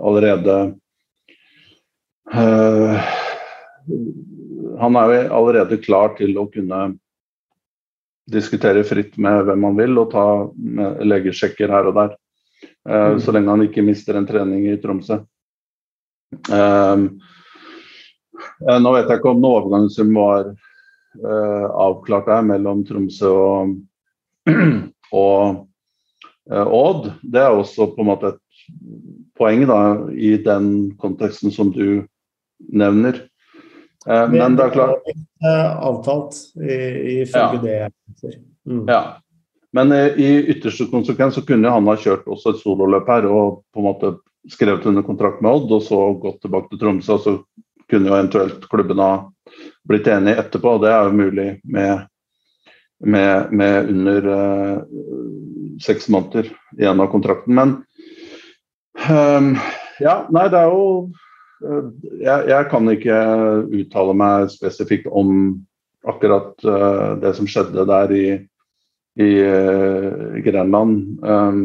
allerede uh, Han er jo allerede klar til å kunne diskutere fritt med hvem han vil og ta legesjekker her og der. Uh, mm. Så lenge han ikke mister en trening i Tromsø. Uh, nå vet jeg ikke om noen overgangssum var avklart der mellom Tromsø og, og Eh, Odd, det er også på en måte et poeng da, i den konteksten som du nevner. Eh, men det er klart eh, Avtalt, ifølge det mm. Ja. Men i ytterste konsekvens så kunne han ha kjørt også et sololøp her og på en måte skrevet under kontrakt med Odd og så gått tilbake til Tromsø. så kunne jo eventuelt klubben ha blitt enig etterpå. og Det er jo mulig med, med, med under seks måneder igjen av kontrakten. Men um, ja, nei, det er jo uh, jeg, jeg, kan ikke uttale meg spesifikt om akkurat uh, det som skjedde der i, i uh, Grenland. Um,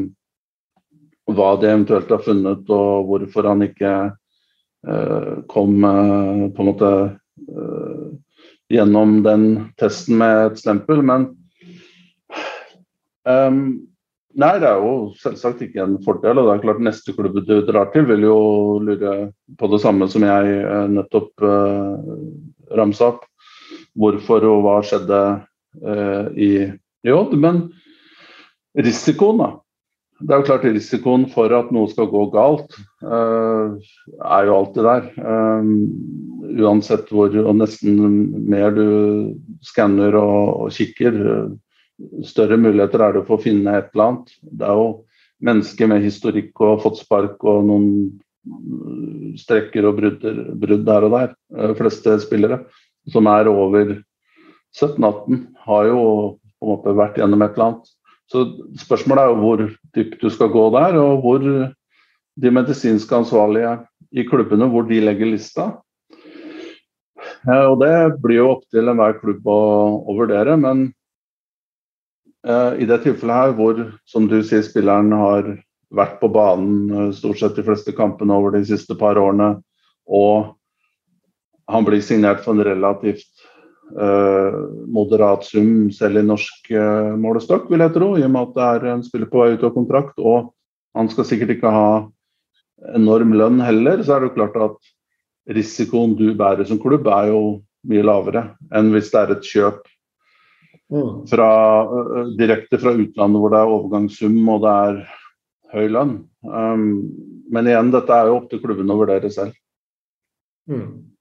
hva de eventuelt har funnet, og hvorfor han ikke kom på en måte gjennom den testen med et stempel. Men um, Nei, det er jo selvsagt ikke en fordel. og det er klart Neste klubb du drar til, vil jo lure på det samme som jeg eh, nettopp eh, ramsa opp. Hvorfor og hva skjedde eh, i, i. Men risikoen, da. Det er jo klart Risikoen for at noe skal gå galt, eh, er jo alltid der. Eh, uansett hvor, og nesten mer du skanner og, og kikker, større muligheter er det for å finne et eller annet. Det er jo mennesker med historikk og fått spark og noen strekker og brudd der og der. De eh, fleste spillere som er over 17-18, har jo på en måte vært gjennom et eller annet. Så spørsmålet er jo hvor dypt du skal gå der, og hvor, de medisinske ansvarlige i klubbene hvor de legger lista. Og Det blir jo opp til enhver klubb å, å vurdere, men i det tilfellet her hvor som du sier, spilleren har vært på banen eh, stort sett de fleste kampene over de siste par årene, og han blir signert for en relativt uh, moderat sum selv i norsk uh, målestokk, vil jeg tro, i og med at det er en spiller på vei ut av kontrakt. Og han skal sikkert ikke ha enorm lønn heller, så er det jo klart at risikoen du bærer som klubb, er jo mye lavere enn hvis det er et kjøp. Fra, direkte fra utlandet hvor det er overgangssum og det er høy lønn. Um, men igjen, dette er jo opp til klubben å vurdere selv. Mm.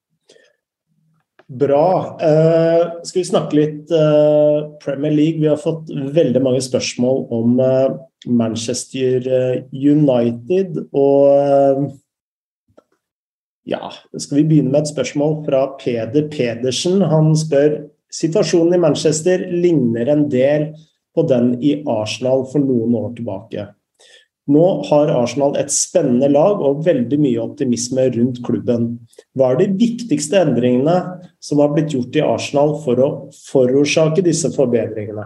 Bra. Uh, skal vi snakke litt uh, Premier League? Vi har fått veldig mange spørsmål om uh, Manchester United. Og ja, skal vi begynne med et spørsmål fra Peder Pedersen. Han spør situasjonen i Manchester ligner en del på den i Arsenal for noen år tilbake. Nå har Arsenal et spennende lag og veldig mye optimisme rundt klubben. Hva er de viktigste endringene som har blitt gjort i Arsenal for å forårsake disse forbedringene?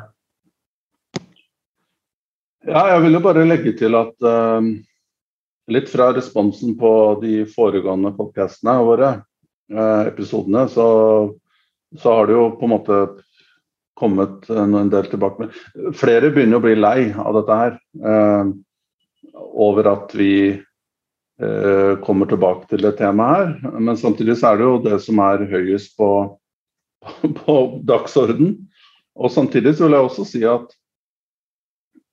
Ja, jeg vil jo bare legge til at uh, litt fra responsen på de foregående podcastene våre, uh, episodene, så, så, har det jo på en måte kommet en del tilbake Flere begynner å bli lei av dette her. Eh, over at vi eh, kommer tilbake til det temaet her. Men samtidig så er det jo det som er høyest på, på dagsorden. Og samtidig så vil jeg også si at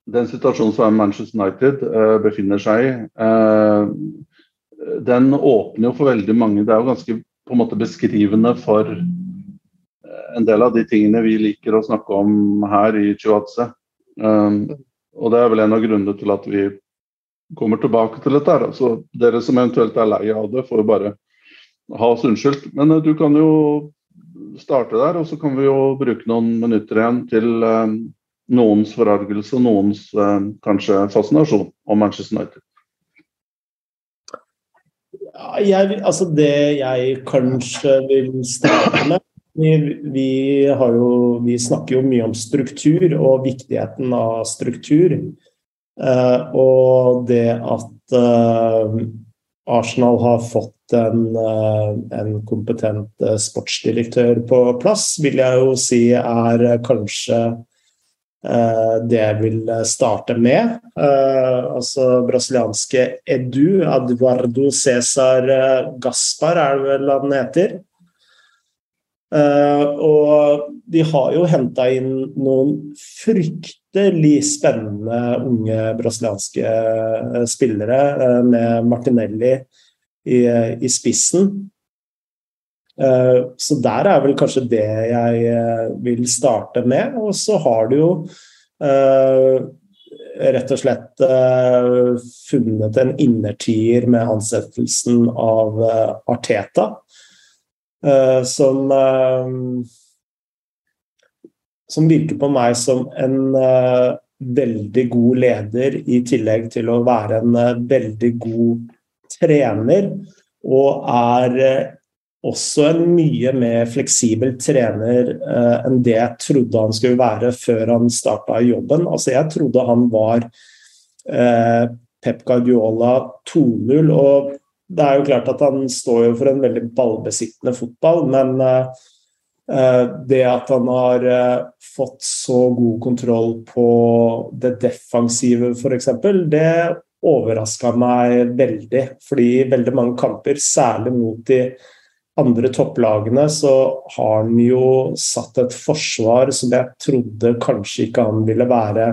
den situasjonen som Manchester United eh, befinner seg i, uh, den åpner jo for veldig mange Det er jo ganske på en måte beskrivende for en del av de tingene vi liker å snakke om her i Chihuahua. Um, og det er vel en av grunnene til at vi kommer tilbake til dette. her. Så dere som eventuelt er lei av det, får bare ha oss unnskyldt. Men uh, du kan jo starte der, og så kan vi jo bruke noen minutter igjen til uh, noens forargelse og noens uh, kanskje fascinasjon om Manchester United. Ja, jeg, altså det jeg kanskje vil starte med vi, vi, jo, vi, snakker jo mye om struktur og viktigheten av struktur. Uh, og det at uh, Arsenal har fått en, uh, en, kompetent sportsdirektør på plass, vil jeg jo si er kanskje det jeg vil starte med. altså brasilianske Edu, Eduardo Cæsar Gaspar er det vel han heter. Uh, og de har jo henta inn noen fryktelig spennende unge brasilianske uh, spillere, uh, med Martinelli i, i spissen. så der er vel kanskje det jeg vil starte med. Og så har du jo rett og slett funnet en innertier med ansettelsen av Arteta. Uh, som uh, Som virker på meg som en uh, veldig god leder, i tillegg til å være en veldig god trener. Og er også en mye mer fleksibel trener enn det jeg trodde han skulle være før han starta jobben. Altså, jeg trodde han var Pep Guardiola 2-0, og det er jo klart at han står jo for en veldig ballbesittende fotball, men uh, det at han har uh, fått så god kontroll på det defensive, f.eks., det overraska meg veldig. Fordi i veldig mange kamper, særlig mot de andre topplagene, så har han jo satt et forsvar som jeg trodde kanskje ikke han ville være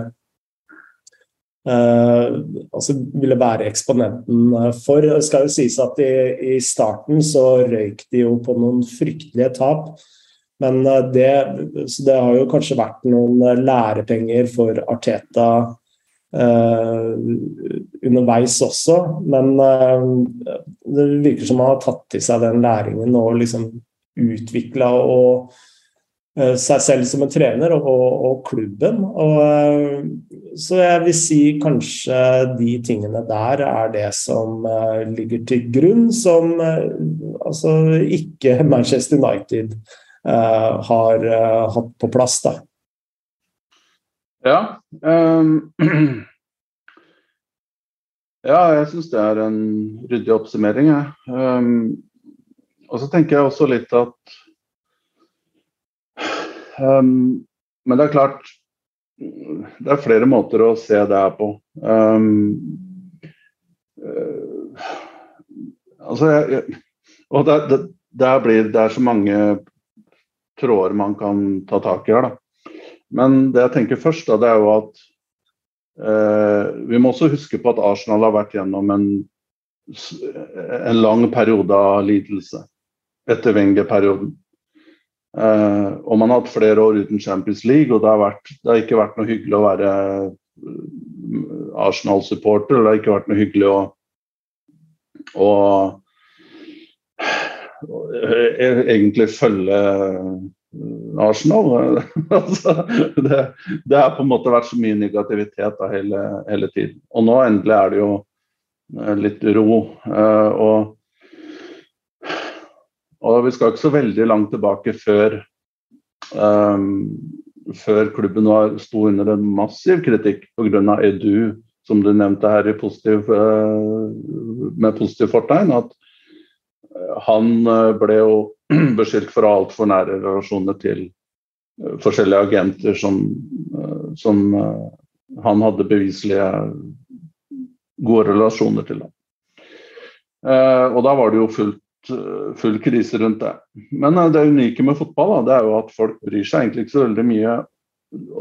altså ville være eksponenten eh, for. Det skal jo sies at i, i, starten så røyk de jo på noen fryktelige tap. Men uh, det, det, har jo kanskje vært noen lærepenger for Arteta uh, underveis også. Men det virker som han har tatt til seg den læringen og liksom utvikla og Eh, seg selv som en trener og, og klubben. Og, eh, så jeg vil si kanskje de tingene der er det som uh, ligger til grunn, som uh, altså ikke Manchester United uh, har hatt på plass. da. Ja. Um, ja, jeg syns det er en ryddig oppsummering. Um, og så tenker jeg også litt at Um, men det er klart Det er flere måter å se det her på. Um, uh, altså jeg, jeg, Og det, det, det, blir, det, er så mange tråder man kan ta tak i her, da. Men det jeg tenker først, da, det er jo at uh, vi må også huske på at Arsenal har vært gjennom en, en lang periode av lidelse etter Wenger-perioden. Uh, og man har hatt flere år uten Champions League, og det har, vært, det har ikke vært noe hyggelig å være eh, Arsenal-supporter. Det har ikke vært noe hyggelig å, å, å eh, egentlig følge Arsenal. altså, det, det, har på en måte vært så mye negativitet da, hele, hele, tiden. Og nå endelig er det jo litt ro. Uh, og og vi skal ikke så veldig langt tilbake før, um, før klubben var, sto under en massiv kritikk pga. Edu, som du nevnte her positiv, uh, med positiv fortegn. At uh, han uh, ble jo beskyldt for å ha altfor nære relasjoner til forskjellige agenter som, som han hadde beviselige gode relasjoner til. og da var det jo fullt Eh, full krise rundt det. Men eh, det unike med fotball da, det er jo at folk bryr seg egentlig ikke så veldig mye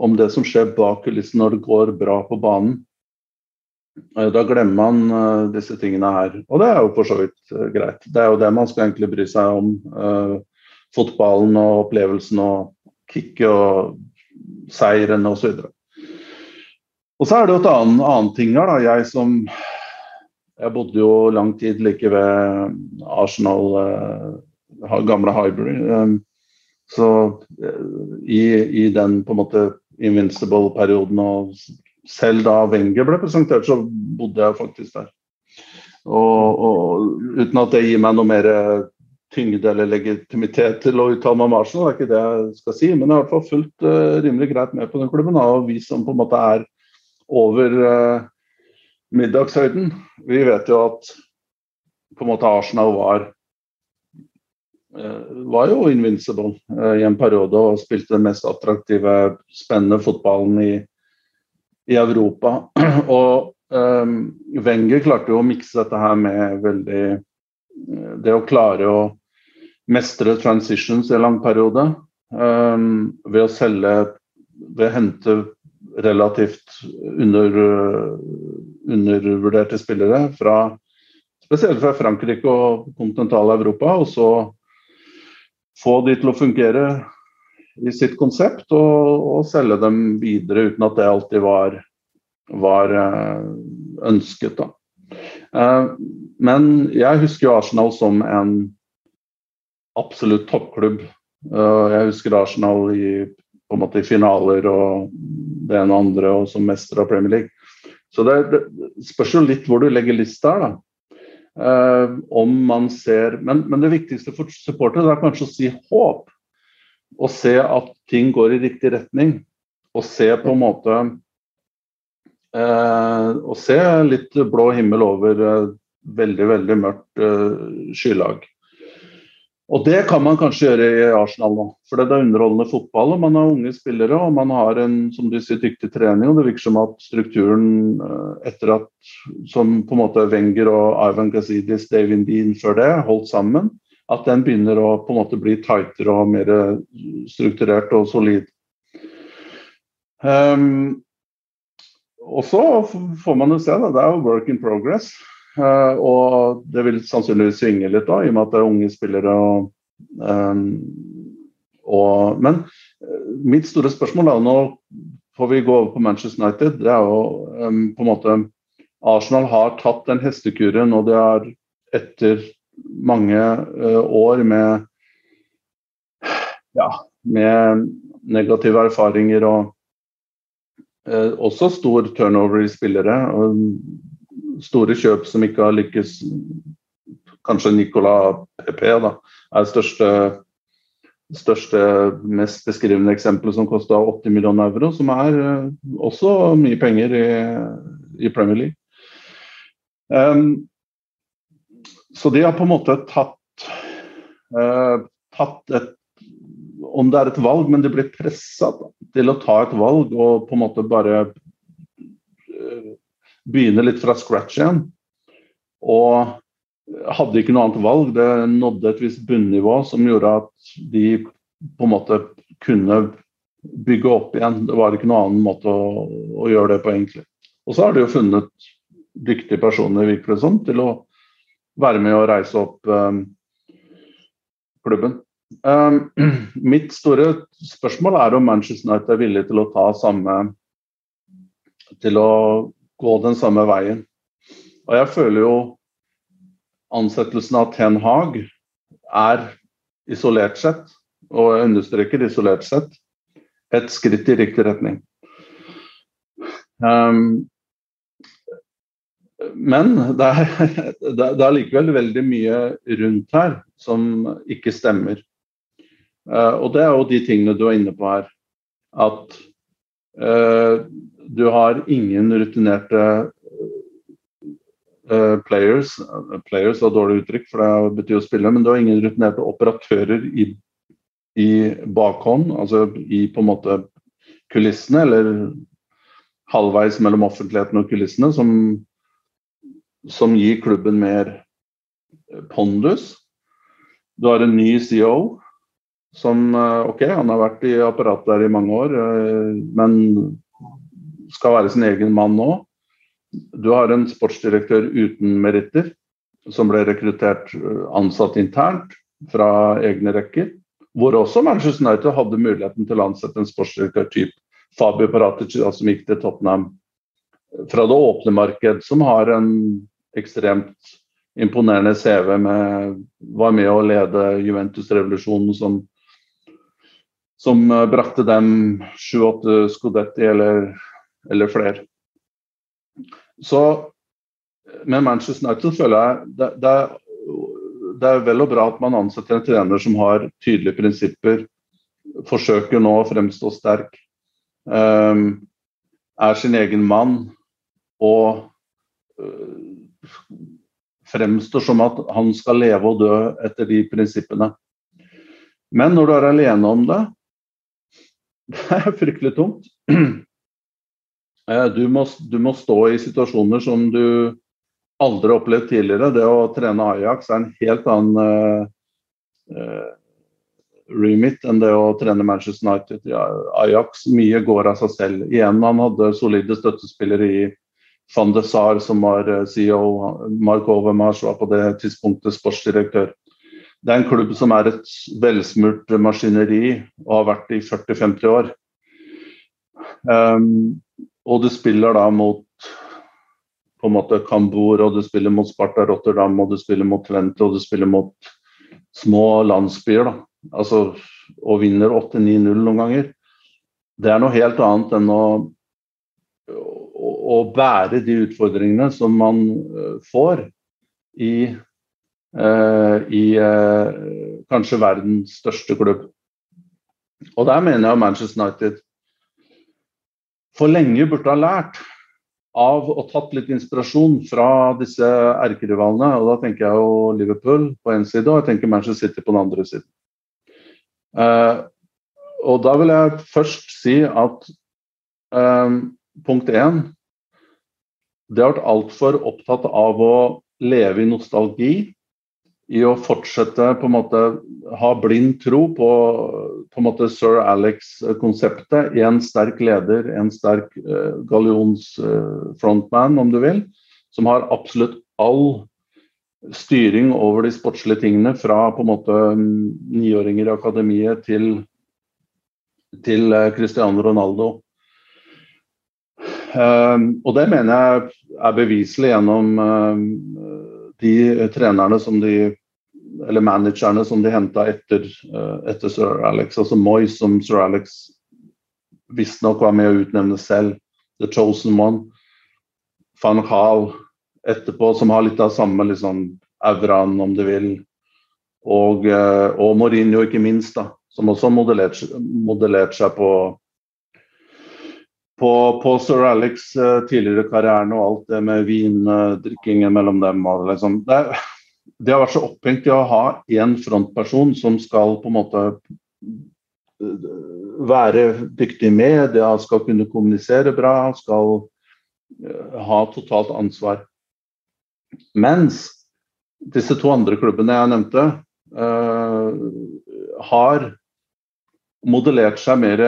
om det som skjer bak kulissene når det går bra på banen. Eh, da glemmer man disse tingene her. Og det er jo for så vidt greit. Det er jo det man skal egentlig bry seg om. Fotballen og opplevelsen og kicket og seieren osv. Og så er det jo et annet, annet ting her. da, Jeg som jeg bodde jo lang tid like ved Arsenal, uh, gamle Highbury. Um, så uh, i, i, den på en måte invincible-perioden, og selv da Wenger ble presentert, så bodde jeg faktisk der. Og, og uten at det gir meg noe mer tyngde eller legitimitet til å uttale meg om Arsenal, det er ikke det jeg skal si, men jeg har i hvert fall fulgt uh, rimelig greit med på den klubben. Og vi som på en måte er over uh, middagshøyden. Vi vet jo at på en måte Arsenal var eh, var jo invincible eh, i en periode og spilte den mest attraktive, spennende fotballen i, i Europa. Og um, Wenger klarte jo å mikse dette her med veldig Det å klare å mestre transitions i en lang periode um, ved å selge Ved å hente relativt under undervurderte spillere, fra, spesielt fra Frankrike og Kontinentale Europa Og så få de til å fungere i sitt konsept og, og, selge dem videre uten at det alltid var, var eh, ønsket. Da. Eh, men jeg husker jo Arsenal som en absolutt toppklubb. Eh, jeg husker Arsenal i, på en måte i finaler og det ene og andre, og som mester av Premier League. Så det, det spørs jo litt hvor du legger lista her, da. Uh, om man ser men, men, det viktigste for supportere er kanskje å si håp. Og se at ting går i riktig retning. Og se på en måte uh, Og se litt blå himmel over uh, veldig, veldig mørkt skylag. Og det kan man kanskje gjøre i Arsenal nå. For det er underholdende fotball, og man har unge spillere og man har en som du sier, dyktig trening. og Det virker som at strukturen eh, etter at som på en måte Wenger og Ivan Gazidis, David Dean før det, holdt sammen, at den begynner å på en måte bli tightere og mer strukturert og solid. Um, og så får man jo se, da, det er jo work in progress. Uh, og det vil sannsynligvis svinge litt da, i og med at det er unge spillere. Og, um, og, men uh, mitt store spørsmål er nå får vi gå over på Manchester United. Det er jo på en måte Arsenal har tatt den hestekuren, og det er etter mange år med ja, med negative erfaringer og eh, også stor turnover i spillere. Og store kjøp som ikke har lykkes. Kanskje Nicolas PP da, er største, største, mest beskrivende eksempelet som kosta 80 millioner euro, som er eh, også mye penger i, i Premier League. Um, så de har på en måte tatt, uh, tatt et om det er et valg, men de blir pressa til å ta et valg og på en måte bare eh, begynne litt fra scratch igjen. Og hadde ikke noe annet valg. Det nådde et visst bunnivå som gjorde at de på en måte kunne bygge opp igjen. Det var ikke noen annen måte å, å gjøre det på, egentlig. Og så har de jo funnet dyktige personer, virkelig sånn, til å være med og reise opp um, klubben. Um, mitt store spørsmål er om Manchester United er villig til å ta samme Til å gå den samme veien. Og jeg føler jo ansettelsen av Ten Hag er isolert sett, og jeg understreker isolert sett, et skritt i riktig retning. Um, men det er, det likevel veldig mye rundt her som ikke stemmer. Uh, og det er jo de tingene du er inne på her. At uh, du har ingen rutinerte uh, players. Players var dårlig uttrykk, for det betyr å spille. Men du har ingen rutinerte operatører i, i bakhånd, altså i på en måte kulissene, eller halvveis mellom offentligheten og kulissene, som, som gir klubben mer pondus. Du har en ny CEO som eh, OK, han har vært i apparatet der i mange år, eh, men skal være sin egen mann nå. Du har en sportsdirektør uten meritter, som ble rekruttert eh, ansatt internt fra egne rekker. Hvor også Manchester United hadde muligheten til å ansette en sportsdirektør type Fabio Paratici, som gikk til Tottenham fra det åpne marked, som har en ekstremt imponerende CV med Var med å lede Juventus-revolusjonen som som eh, brakte dem sju-åtte Scudetti eller, eller flere. Så med Manchester United føler jeg det, det, det, er vel og bra at man ansetter en trener som har tydelige prinsipper, forsøker nå å fremstå sterk, um, er sin egen mann og uh, fremstår som at han skal leve og dø etter de prinsippene. Men når du er alene om det, det er fryktelig tungt. Eh, du må, du må, stå i situasjoner som du aldri har opplevd tidligere. Det å trene Ajax er en helt annen uh, remit enn det å trene Manchester United. Ja, Ajax mye går av seg selv. Igjen, han hadde solide støttespillere i van de Saar, som var CEO. Mark Overmars var på det tidspunktet sportsdirektør. Det er en klubb som er et velsmurt maskineri og har vært det i 40-50 år. Um, og du spiller da mot på en måte Kambur, og du spiller mot Sparta Rotterdam, og du spiller mot Tvente, og du spiller mot små landsbyer. da. Altså, og vinner 8-9-0 noen ganger. Det er noe helt annet enn å, å, bære de utfordringene som man uh, får i Eh, i eh, kanskje verdens største klubb. Og der mener jeg Manchester United for lenge burde ha lært av og tatt litt inspirasjon fra disse erkerivalene. Og da tenker jeg jo Liverpool på én side, og jeg tenker Manchester City på den andre siden. Uh, og da vil jeg først si at um, punkt én Det har vært altfor opptatt av å leve i nostalgi i å fortsette på en måte ha blind tro på, på en måte sir Alex-konseptet. En sterk leder, en sterk uh, gallionsfrontman, uh, om du vil, som har absolutt all styring over de sportslige tingene fra på en måte niåringer i akademiet til, til uh, Cristiano Ronaldo. Og det mener jeg er beviselig gjennom de trenerne som de eller managerne som de henta etter, uh, etter, sir Alex. Altså Moyes, som sir Alex visstnok var med å utnevne selv. The Chosen One. Van Gaal etterpå, som har litt av samme liksom, auraen, om du vil. Og, uh, og Mourinho, ikke minst, da, som også har modellert, seg på på, på sir Alex tidligere karrieren og alt det med vindrikkingen mellom dem. Liksom. det, det har vært så opphengt i å ha én frontperson som skal på en måte eh, være dyktig i media, skal kunne kommunisere bra, skal eh, ha totalt ansvar. Mens disse to andre klubbene jeg nevnte, uh, har modellert seg mer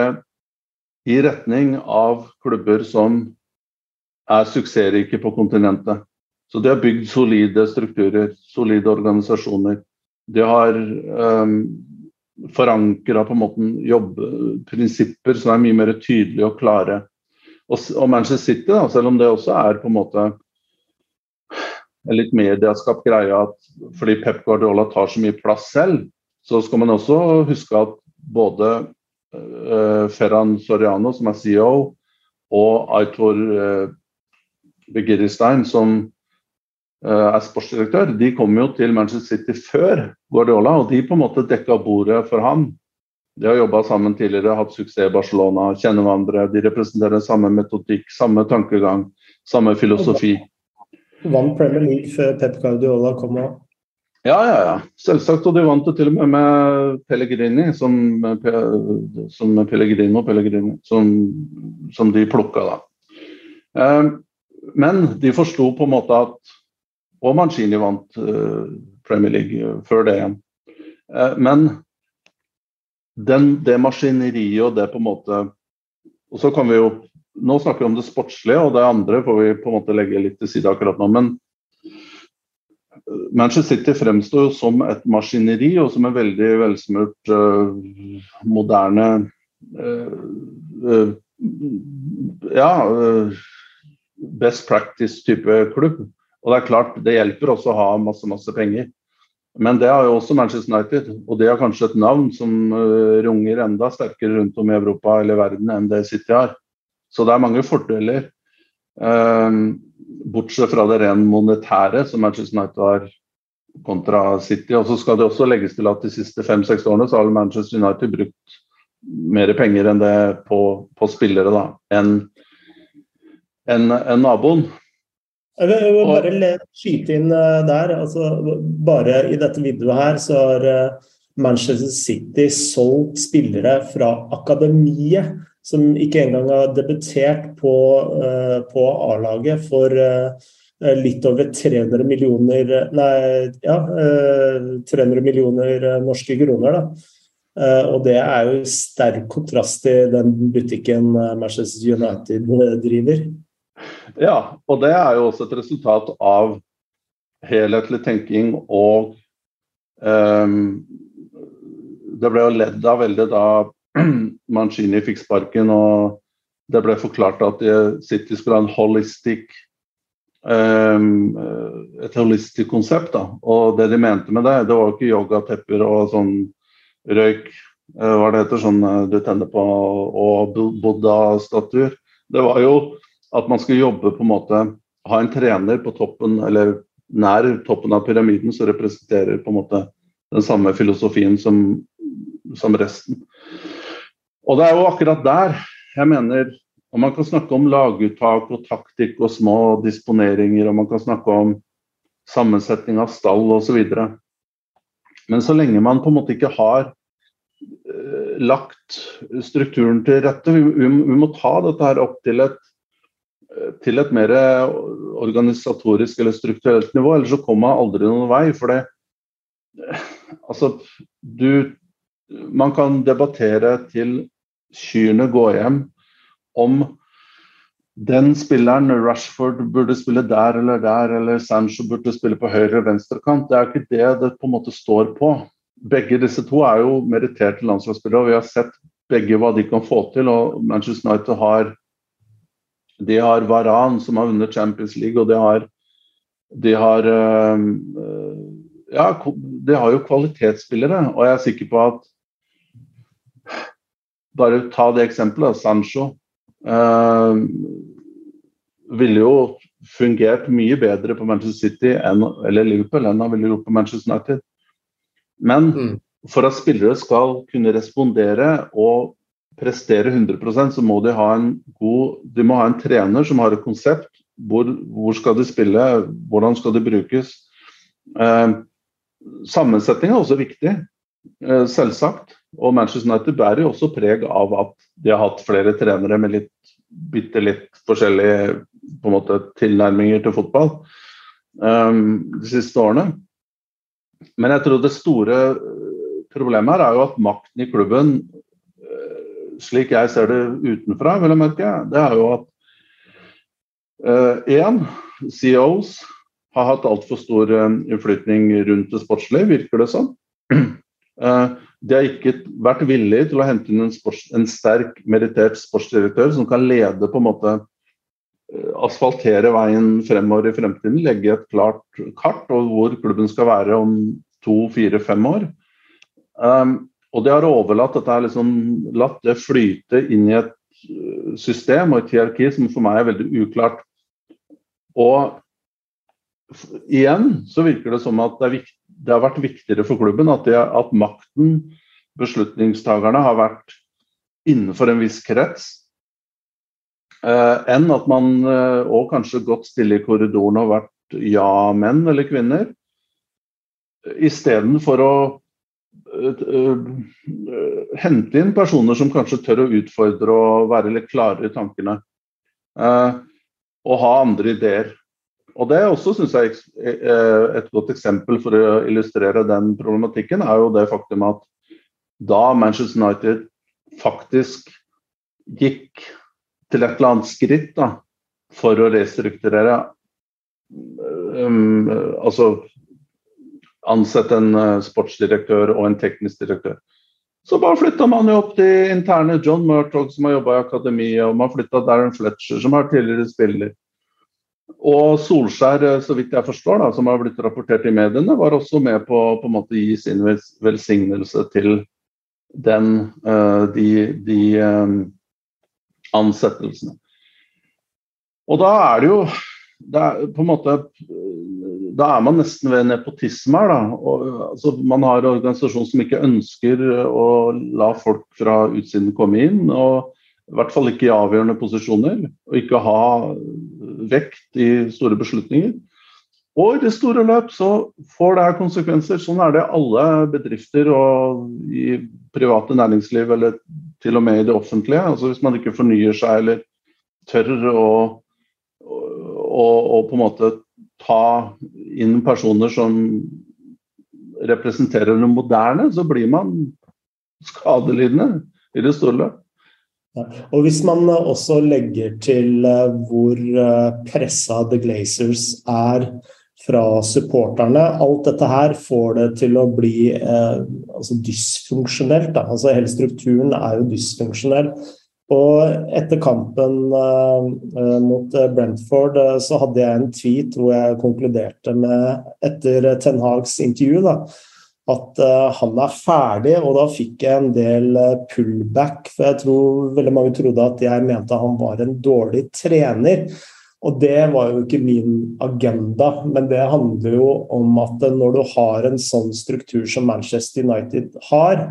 i retning av klubber som er suksessrike på kontinentet. Så de har bygd solide strukturer, solide organisasjoner. De har um, ehm, forankra på en måte jobbprinsipper som er mye mer tydelige og klare. Og, og Manchester City, da, selv om det også er på en måte en litt medieskapt greie at fordi Pep Guardiola tar så mye plass selv, så skal man også huske at både uh, Ferran Soriano, som er CEO, og Aitor uh, Begiristein, som Eh, er sportsdirektør, de kom jo til Manchester City før Guardiola, og de på en måte dekka bordet for ham. De har jobba sammen tidligere, hatt suksess i Barcelona, kjenner hverandre. De representerer samme metodikk, samme tankegang, samme filosofi. Vant Premier League før Pep Guardiola kom òg? Ja, ja, ja. Selvsagt. Og de vant det til og med med Pellegrini, som, som Pellegrino, Pellegrini, som, som de plukka da. Eh, men de forsto på en måte at og Mancini vant uh, Premier League uh, før det igjen. Uh, men den, det maskineriet og det på en måte Og så kan vi jo Nå snakker vi om det sportslige, og det andre får vi på en måte legge litt til side akkurat nå. Men Manchester City fremstår jo som et maskineri og som en veldig velsmurt, moderne ja, best practice-type klubb. Og det er klart, det hjelper også å ha masse, masse penger. Men det har jo også Manchester United, og det har kanskje et navn som uh, runger enda sterkere rundt om i Europa eller verden enn det City har. Så det er mange fordeler. Uh, bortsett fra det ren monetære som Manchester United har kontra City. Og så skal det også legges til at de siste fem-seks årene så har Manchester United brukt mer penger enn det på, på spillere da, enn en, en naboen. Jeg vil, jeg vil bare skyte inn eh, der. altså Bare i dette videoet her så har eh, Manchester City solgt spillere fra akademiet som ikke engang har debutert på, uh, på A-laget for litt over 300 millioner Nei, ja, uh, 300 millioner norske kroner. da. og det er jo sterk kontrast til den butikken Manchester United driver. Ja, og det er jo også et resultat av helhetlig tenking og um, Det ble jo ledd av veldig da Mancini fikk sparken og det ble forklart at City skulle ha en holistic um, et holistisk konsept. da, Og det de mente med det, det var jo ikke yogatepper og sånn røyk eh, hva det heter, sånn eh, du tenner på, og buddha-statuer. Det var jo at man skal jobbe på en måte Ha en trener på toppen, eller nær toppen av pyramiden, som representerer på en måte den samme filosofien som, som resten. Og det er jo akkurat der jeg mener og Man kan snakke om laguttak og taktikk og små disponeringer, og man kan snakke om sammensetning av stall osv. Men så lenge man på en måte ikke har eh, lagt strukturen til rette, vi, vi, må ta dette her opp til et til et mer organisatorisk eller strukturelt nivå, ellers så kommer man aldri noen vei. For det Altså, du Man kan debattere til kyrne går hjem om den spilleren, Rashford, burde spille der eller der, eller Sancho burde spille på høyre eller venstre. Det er ikke det det på en måte står på. Begge disse to er jo meritterte landslagsspillere, og vi har sett begge hva de kan få til. og Manchester United har de har Varan, som har vunnet Champions League, og de har, de har uh, Ja, de har jo kvalitetsspillere, og jeg er sikker på at Bare ta det eksempelet. Sancho eh, ville jo fungert mye bedre på Manchester City enn, eller Liverpool enn han ville gjort på Manchester United. Men mm. for at spillere skal kunne respondere og prestere 100% så må de ha en god De må ha en trener som har et konsept. Hvor, hvor skal de spille, hvordan skal de brukes? Eh, sammensetning er også viktig, eh, selvsagt. Og Manchester United bærer jo også preg av at de har hatt flere trenere med litt bitte litt forskjellige på en måte, tilnærminger til fotball eh, de siste årene. Men jeg tror det store problemet her er jo at makten i klubben slik jeg ser det utenfra, vil jeg merke, det er jo at én, uh, CEOs har hatt altfor stor uh, innflytning rundt det sportslige, virker det som. Uh, de har ikke vært villige til å hente inn en, sports, en, sterk, merittert sportsdirektør som kan lede på en måte asfaltere veien fremover i fremtiden, legge et klart kart over hvor klubben skal være om to, fire, fem år. Um, og de har overlatt dette liksom, latt det flyte inn i et øh, system og et hierarki som for meg er veldig uklart. Og igjen så virker det som at det, vikt, det har vært viktigere for klubben at, de, at makten, beslutningstagerne, har vært innenfor en viss krets. Eh, enn at man eh, og kanskje gått stille i korridoren og vært ja-menn eller -kvinner. Istedenfor å hente inn personer som kanskje tør å utfordre og være litt klarere i tankene. Uh, og ha andre ideer. Og Det også synes jeg et godt eksempel for å illustrere den problematikken, er jo det faktum at da Manchester United faktisk gikk til et eller annet skritt da, for å restrukturere um, altså ansette en eh, sportsdirektør og en teknisk direktør. Så bare flytta man jo opp til interne John Murtog, som har jobba i akademiet, og man flytta Darren Fletcher, som har tidligere spiller. Og Solskjær, eh, så vidt jeg forstår, da, som har blitt rapportert i mediene, var også med på å gi sin velsignelse til den, eh, de, de ansettelsene. Og da er det jo det er på en måte Da er man nesten ved nepotisme her. Da. Og, altså, man har en organisasjon som ikke ønsker å la folk fra utsiden komme inn. og i hvert fall ikke i avgjørende posisjoner, og ikke ha vekt i store beslutninger. Og i det store løp så får det konsekvenser. Sånn er det alle bedrifter og i private næringsliv, eller til og med i det offentlige. Altså Hvis man ikke fornyer seg eller tør å å, å på en måte ta inn personer som representerer det moderne, så blir man skadelidende i det store. Ja. Og Hvis man også legger til eh, hvor eh, pressa The Glazers er fra supporterne Alt dette her får det til å bli eh, altså dysfunksjonelt. Altså Hele strukturen er jo dysfunksjonell. Og etter kampen uh, mot eh, Brentford uh, så hadde jeg en tweet hvor jeg konkluderte med, etter Ten Hags intervju, da, at uh, han er ferdig. Og da fikk jeg en del pullback, for jeg tror veldig mange trodde at jeg mente han var en dårlig trener. Og det var jo ikke min agenda, men det handler jo om at når du har en sånn struktur som Manchester United har,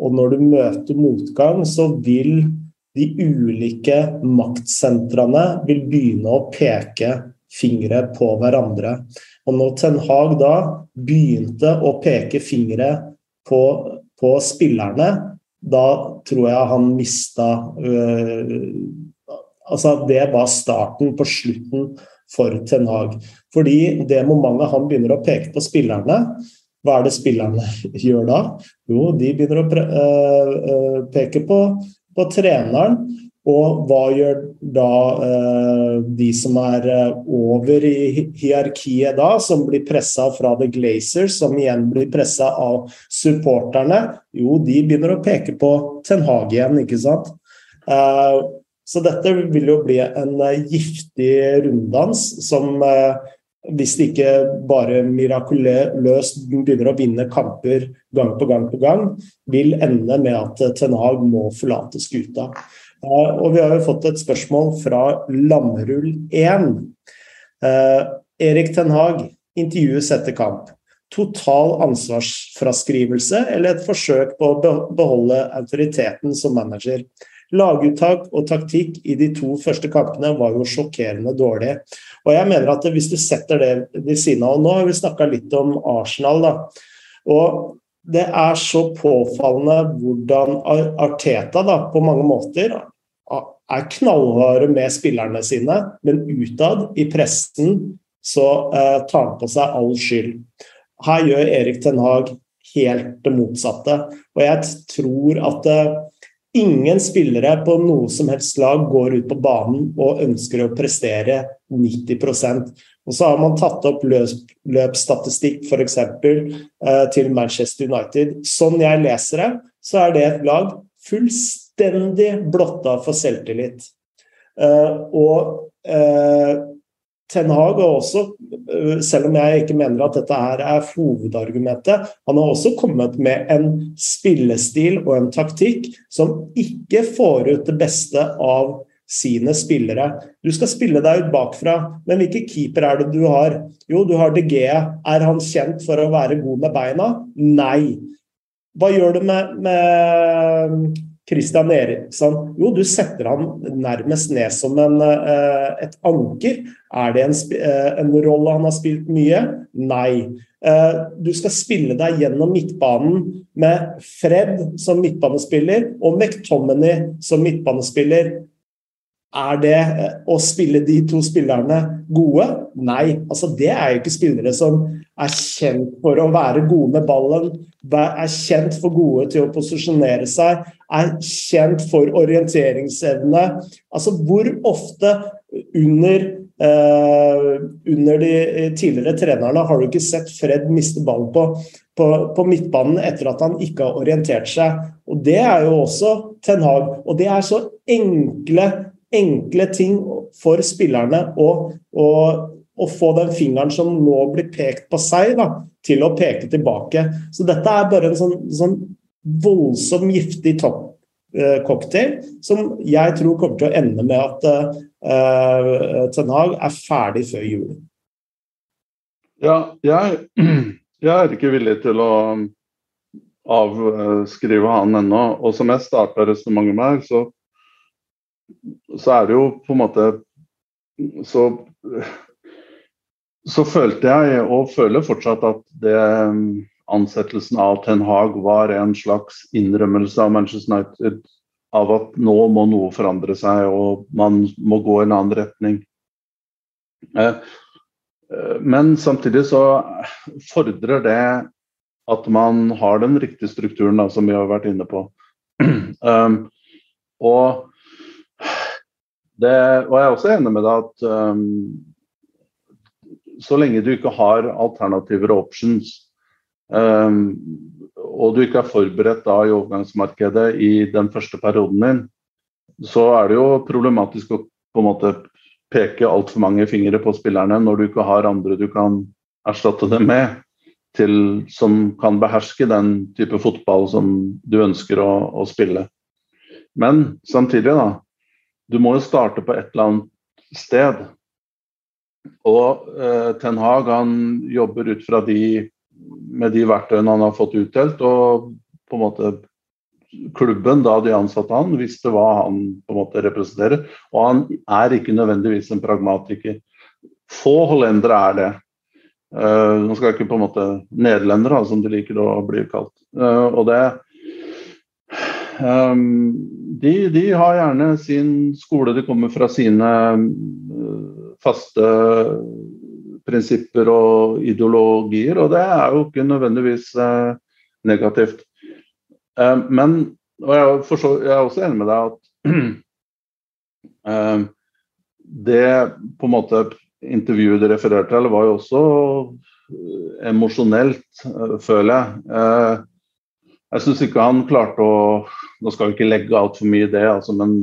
og når du møter motgang, så vil de ulike maktsentrene vil begynne å peke fingre på hverandre. Og når Ten Hag da begynte å peke fingre på, på spillerne, da tror jeg han mista øh, Altså, det var starten på slutten for Ten Hag. Fordi det momentet han begynner å peke på spillerne, hva er det spillerne gjør da? Jo, de begynner å øh, øh, peke på på treneren. Og hva gjør da eh, de som er eh, over i hierarkiet da, som blir pressa fra The Glazers, som igjen blir pressa av supporterne? Jo, de begynner å peke på Ten Hag igjen, ikke sant. Eh, så dette vil jo bli en eh, giftig runddans som eh, hvis de ikke bare mirakuløst begynner å vinne kamper gang på gang på gang, vil ende med at Ten Hag må forlate skuta. Eh, og vi har jo fått et spørsmål fra Lammerull 1. Eh, Erik Ten Hag intervjues etter kamp. Total ansvarsfraskrivelse eller et forsøk på å beholde autoriteten som manager? Laguttak og taktikk i de to første kampene var jo sjokkerende dårlig. Og jeg mener at Hvis du setter det ved siden av og Nå har vi snakka litt om Arsenal. da, og Det er så påfallende hvordan Arteta da, på mange måter er knallharde med spillerne sine, men utad, i pressen, så eh, tar han på seg all skyld. Her gjør Erik Ten Hag helt det motsatte. Og jeg tror at eh, Ingen spillere på noe som helst lag går ut på banen og ønsker å prestere 90 Og så har man tatt opp løpsstatistikk f.eks. Eh, til Manchester United. Sånn jeg leser det, så er det et lag fullstendig blotta for selvtillit. Eh, og eh, Ten Hag har også, øh, selv om jeg ikke mener at dette her er hovedargumentet, han har også kommet med en spillestil og en taktikk som ikke får ut det beste av sine spillere. Du skal spille deg ut bakfra, men hvilken keeper er det du har? Jo, du har Gea. Er han kjent for å være god med beina? Nei. Hva gjør du med, med Christian Eriksson Jo, du setter han nærmest ned som en, eh, et anker. Er det en, eh, en rolle han har spilt mye? Nei. Eh, du skal spille deg gjennom midtbanen med Fred som midtbanespiller og McTominay som midtbanespiller. Er det å spille de to spillerne gode? Nei. altså Det er jo ikke spillere som er kjent for å være gode med ballen, er kjent for gode til å posisjonere seg, er kjent for orienteringsevne. Altså hvor ofte under, eh, under de tidligere trenerne har du ikke sett Fred miste ballen på, på, på, midtbanen etter at han ikke har orientert seg? Og Det er jo også Ten Hag. Og det er så enkle, enkle ting for spillerne å, å, å få den fingeren som nå blir pekt på seg, da, til å peke tilbake. Så dette er bare en sånn, sånn voldsom giftig topp eh, som jeg tror kommer til å ende med at uh, Ten Hag er ferdig før jul. Ja, jeg, jeg, er ikke villig til å avskrive han ennå. Og som jeg starta resonnementet med her, så, så er det jo på en måte så så følte jeg, og føler fortsatt, at det, um, ansettelsen av Ten Hag var en slags innrømmelse av Manchester United av at nå må noe forandre seg, og man må gå i en annen retning. Eh, eh, men samtidig så fordrer det at man har den riktige strukturen, da, som vi har vært inne på. Um, og, det, og jeg er også enig med deg at um, så lenge du ikke har alternativer og options, um, og du ikke er forberedt da i overgangsmarkedet i den første perioden din, så er det jo problematisk å på en måte peke altfor mange fingre på spillerne når du ikke har andre du kan erstatte dem med, til, som kan beherske den type fotball som du ønsker å, å spille. Men samtidig, da. Du må jo starte på et eller annet sted. Og eh, Ten Hag han jobber ut fra de med de verktøyene han har fått utdelt. Og på en måte klubben, da de ansatte han, visste hva han på en måte representerer. Og han er ikke nødvendigvis en pragmatiker. Få hollendere er det. Uh, nå skal jeg ikke på en måte Nederlendere, som de liker å bli kalt. Uh, og det um, de, de, har gjerne sin skole, de kommer fra sine uh, faste prinsipper og ideologier, og det er jo ikke nødvendigvis eh, negativt. Eh, men og jeg, forstår, jeg, er også enig med deg at eh, det på en måte intervjuet du refererte til, var jo også emosjonelt, føler jeg. Jeg syns ikke han klarte å Nå skal vi ikke legge altfor mye i det, altså, men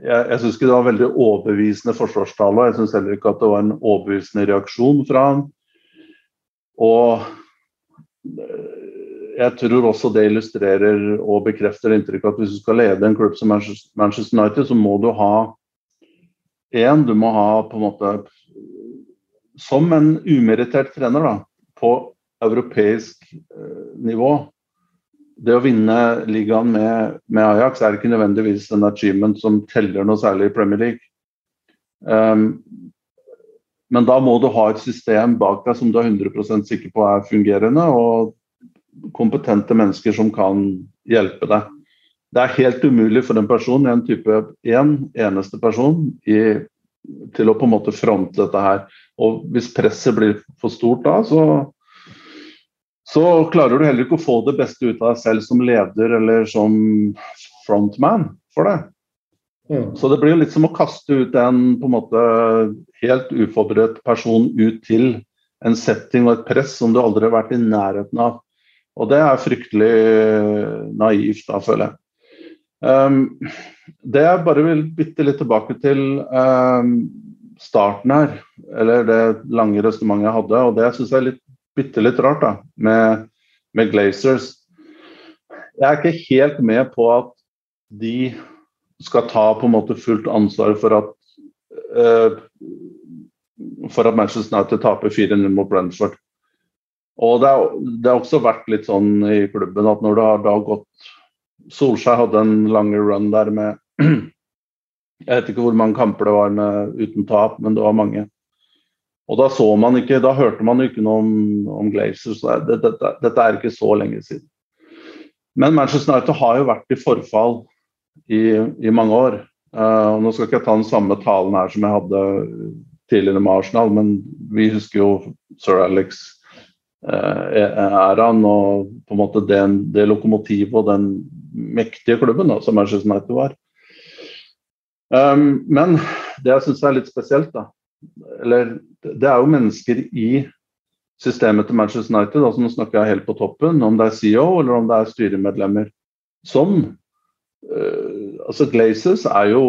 jeg, jeg syns ikke det var veldig overbevisende forsvarstale. Jeg syns heller ikke at det var en overbevisende reaksjon fra han. Og jeg tror også det illustrerer og bekrefter inntrykket at hvis du skal lede en klubb som Manchester United, så må du ha én, du må ha på en måte Som en umerittert trener da, på europeisk eh, nivå. Det å vinne ligaen med, med, Ajax er ikke nødvendigvis en achievement som teller noe særlig i Premier League. Um, men da må du ha et system bak deg som du er 100% sikker på er fungerende, og kompetente mennesker som kan hjelpe deg. Det er helt umulig for en person, en type én, en, eneste person, i, til å på en måte fronte dette her. Og hvis presset blir for stort da, så, så klarer du heller ikke å få det beste ut av deg selv som leder eller som frontman for det. Mm. Så det blir litt som å kaste ut en på en måte helt uforberedt person ut til en setting og et press som du aldri har vært i nærheten av. Og det er fryktelig naivt, da, føler jeg. Um, det jeg bare vil bytte litt tilbake til um, starten her, eller det lange resonnementet jeg hadde, og det jeg er litt, bitte litt rart da, med, med Glazers Jeg er ikke helt med på at de skal ta på en måte fullt ansvar for at uh, for at Manchester United taper 4-0 mot Brentford. Og det har også vært litt sånn i klubben at når det har da gått Solskjær hadde en lang run der med Jeg vet ikke hvor mange kamper det var med, uten tap, men det var mange. Og da så man ikke, da hørte man ikke noe om, om Glazer. Så det, det, det, dette er ikke så lenge siden. Men Manchester United har jo vært i forfall i, i mange år. Uh, nå skal ikke jeg ta den samme talen her som jeg hadde tidligere med Arsenal, men vi husker jo Sir Alex æraen uh, og på en måte det, det lokomotivet og den mektige klubben da, som Manchester United var. Um, men det jeg syns er litt spesielt, da Eller det er jo mennesker i systemet til Manchester United, altså nå snakker jeg helt på toppen, om det er CEO eller om det er styremedlemmer, som uh, Altså Glazes er jo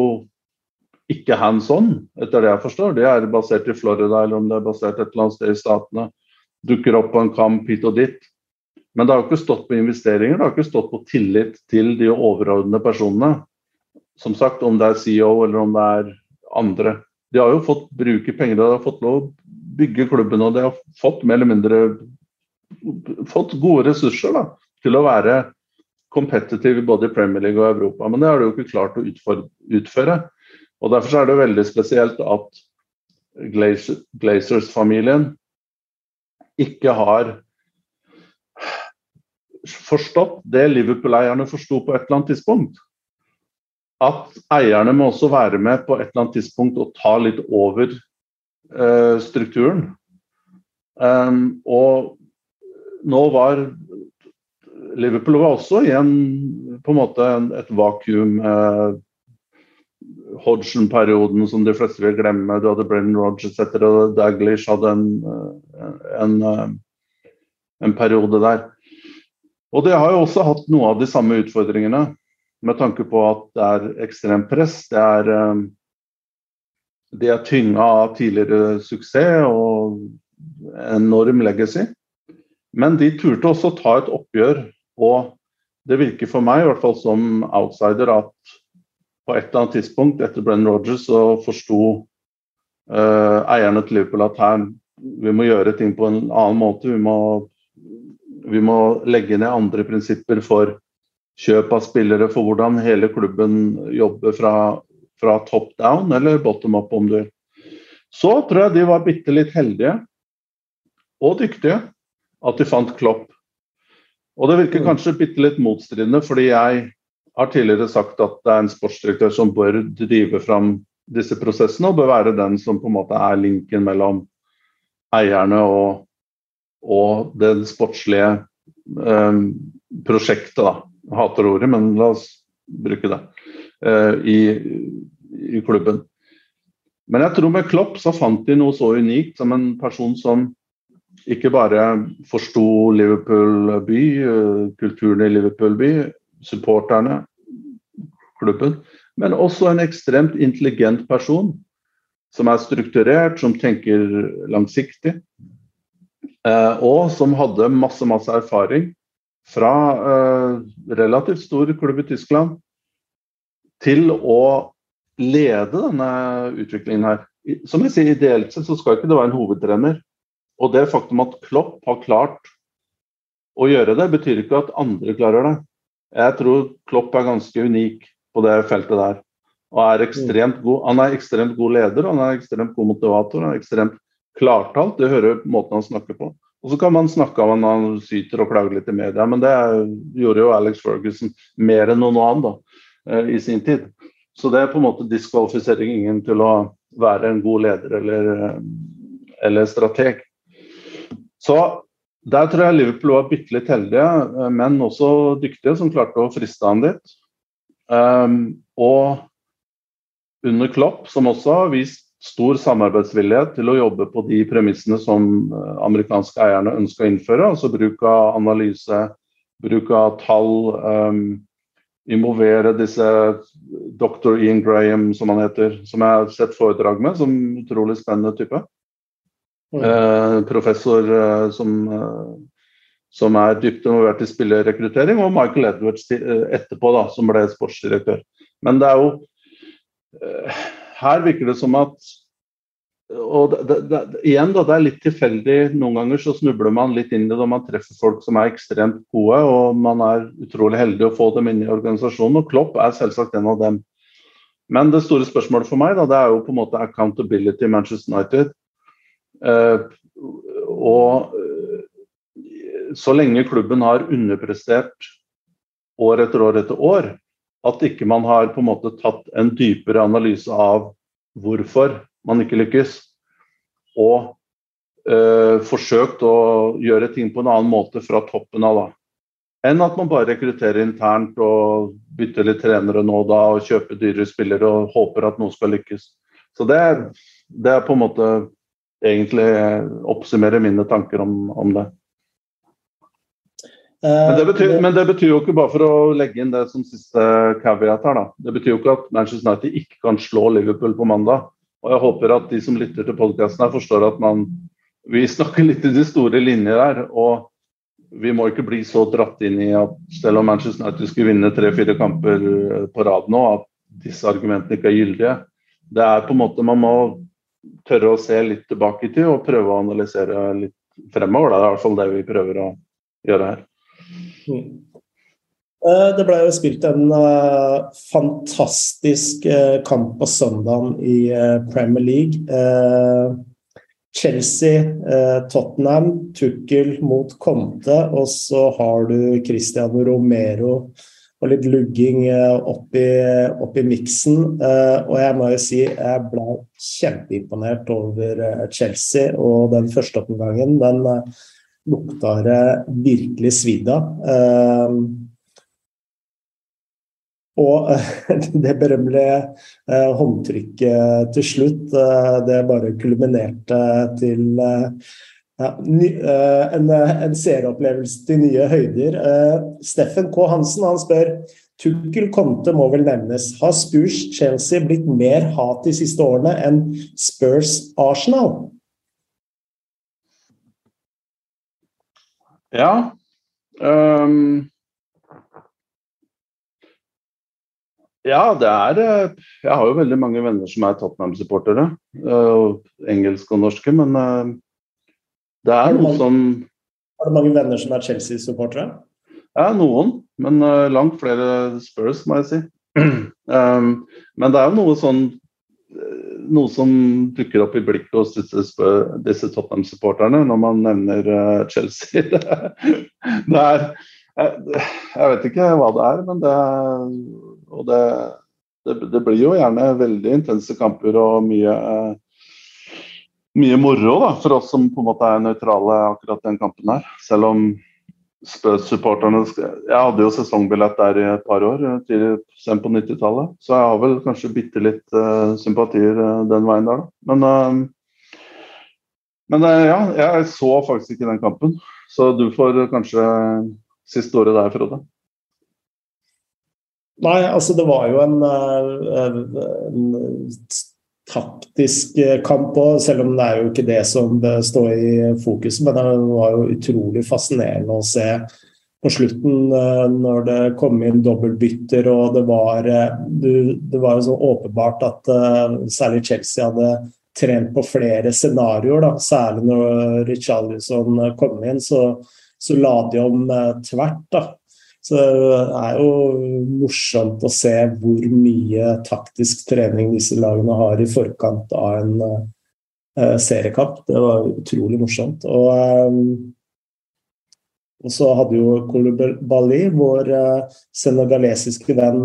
ikke hands on, etter det jeg forstår. Det er basert i Florida, eller om det er basert et eller annet sted i Statene. Dukker opp på en kamp hit og dit. Men det har ikke stått på investeringer, det har ikke stått på tillit til de overordnede personene. Som sagt, om det er CEO eller om det er andre. De har jo fått bruke penger, de har fått lov å bygge klubben og de har fått mer eller mindre fått gode ressurser da, til å være competitive både i Premier League og Europa. Men det har de jo ikke klart å utføre. Og Derfor er det veldig spesielt at Glazers-familien ikke har forstått det Liverpool-eierne forsto på et eller annet tidspunkt. At eierne må også være med på et eller annet tidspunkt og ta litt over uh, strukturen. Um, og nå var Liverpool var også i en, på en måte et vakuum. Uh, Hodgson-perioden som de fleste vil glemme. Du hadde Brennan Rogers etter og Daglish hadde en, en, en, periode der. Og det har jo også hatt noe av de samme utfordringene, med tanke på at det er ekstremt press. Det er, de er tynga av tidligere suksess og enorm legacy. Men de turte også ta et oppgjør, og det virker for meg i hvert fall som outsider at på et eller annet tidspunkt etter Brenn Rogers så forsto uh, eierne til Liverpool at her, vi må gjøre ting på en annen måte. Vi må, vi må legge ned andre prinsipper for kjøp av spillere, for hvordan hele klubben jobber fra, fra top down eller bottom up, om du vil. Så tror jeg de var bitte litt heldige og dyktige at de fant Klopp. Og det virker mm. kanskje bitte litt motstridende, fordi jeg har tidligere sagt at det er en sportsdirektør som bør drive fram disse prosessene, og bør være den som på en måte er linken mellom eierne og, og det sportslige eh, prosjektet. da. Hater ordet, men la oss bruke det. Eh, i, i, klubben. Men jeg tror med Klopp så fant de noe så unikt som en person som ikke bare forsto Liverpool by, eh, kulturen i Liverpool by, supporterne, klubben, men også en ekstremt intelligent person. Som er strukturert, som tenker langsiktig. Eh, og som hadde masse, masse erfaring fra eh, relativt stor klubb i Tyskland til å lede denne utviklingen her. Som jeg sier, Ideelt sett så skal ikke det være en hovedtrener. Og det faktum at Klopp har klart å gjøre det, betyr ikke at andre klarer det. Jeg tror Klopp er ganske unik på det feltet der. Og er ekstremt god. Han er ekstremt god leder, han er ekstremt god motivator. Han er ekstremt klartalt. Det hører måten han snakker på. Og så kan man snakke om han syter og klager litt i media, men det gjorde jo Alex Ferguson mer enn noen annen da, eh, i sin tid. Så det er på en måte diskvalifisering ingen til å være en god leder eller, eh, eller strateg. Så der tror jeg Liverpool var bitte litt heldige, eh, men også dyktige, som klarte å friste han litt. Um, og under Klopp, som også har vist stor samarbeidsvillighet til å jobbe på de premissene som eh, amerikanske eierne ønsker å innføre. Altså bruk av analyse, bruk av tall. Um, involvere disse dr. Ian Graham, som han heter, som jeg har sett foredrag med, som utrolig spennende type. Mm. Eh, professor eh, som, eh, som, er dypt involvert i spillerrekruttering, og Michael Edwards eh, etterpå, da, som ble sportsdirektør. Men det er jo eh, Her virker det som at og det, det, igjen da, det er litt tilfeldig. Noen ganger så snubler man litt inn i det og man treffer folk som er ekstremt gode, og man er utrolig heldig å få dem inn i organisasjonen. Og Klopp er selvsagt en av dem. Men det store spørsmålet for meg da, det er jo på en måte accountability Manchester United. Eh, og eh, så lenge klubben har underprestert år etter år etter år, at ikke man har på en måte tatt en dypere analyse av hvorfor man ikke lykkes, og eh, forsøkt å gjøre ting på en annen måte fra toppen av. da. Enn at man bare rekrutterer internt og bytter litt trenere nå og da og kjøper dyrere spillere og håper at noe skal lykkes. Så det er, det er på en måte egentlig oppsummere mine tanker om, om det. Men det, betyr, men det, betyr, jo ikke bare for å legge inn det som siste caveat her, da. Det betyr jo ikke at Manchester United ikke kan slå Liverpool på mandag. Og jeg håper at de som lytter til podkasten her, forstår at man Vi snakker litt i de store linjer her. Og vi må ikke bli så dratt inn i at selv om Manchester United skulle vinne tre-fire kamper eh, på rad nå, at disse argumentene ikke er gyldige. Det er på en måte Man må tørre å se litt tilbake i tid og prøve å analysere litt fremover. Det er i hvert fall det vi prøver å gjøre her. Mm. Eh, det ble jo spilt en uh, fantastisk uh, kamp på søndagen i Premier League. Chelsea, Tottenham, Tukkel mot Conte, og så har du Cristiano Romero og litt lugging oppi, oppi miksen. Og jeg må jo si jeg ble kjempeimponert over Chelsea, og den første oppgangen den lukta det virkelig svidd av. Og det berømmelige eh, håndtrykket til slutt, eh, det bare kulminerte til eh, ja, en, en seeropplevelse til nye høyder. Steffen K. Hansen han spør Tukkel Conte må vel nevnes. Har Spurs Chelsea blitt mer hat de siste årene enn Spurs Arsenal? Ja. Um Ja, det er eh, Jeg har jo veldig mange venner som er Tottenham-supportere. Eh, engelske og norske, men eh, det er noe som Har du mange venner som er Chelsea-supportere? Ja, noen. Men langt flere Spurs, må jeg si. Um, men det er jo noe sånn noe som dukker opp i blikket hos disse, disse Tottenham-supporterne når man nevner Chelsea. det er jeg, jeg vet ikke hva det er, men det og det, det, det, blir jo gjerne veldig intense kamper og mye, mye moro da, for oss som på en måte er nøytrale akkurat den kampen her. Selv om Spurs-supporterne Jeg hadde jo sesongbillett der i et par år, tidlig sent på 90-tallet. Så jeg har vel kanskje bitte litt uh, sympatier uh, den veien der, da. Men, uh, men ja, jeg så faktisk ikke den kampen. Så du får kanskje siste året der, Frode. Nei, altså det var jo en, en taktisk kamp òg, selv om det er jo ikke det som står i fokus. Men det var jo utrolig fascinerende å se på slutten eh, når det kom inn dobbeltbytter og det var, eh, det var jo så åpenbart at eh, særlig Chelsea hadde trent på flere scenarioer. Særlig når Richarlison kom inn, så, så la de om tvert. da. Så det er jo morsomt å se hvor mye taktisk trening disse lagene har i forkant av en uh, seriekamp. Det var utrolig morsomt. Og um, og så hadde jo Kolubali, vår uh, senegalesiske venn,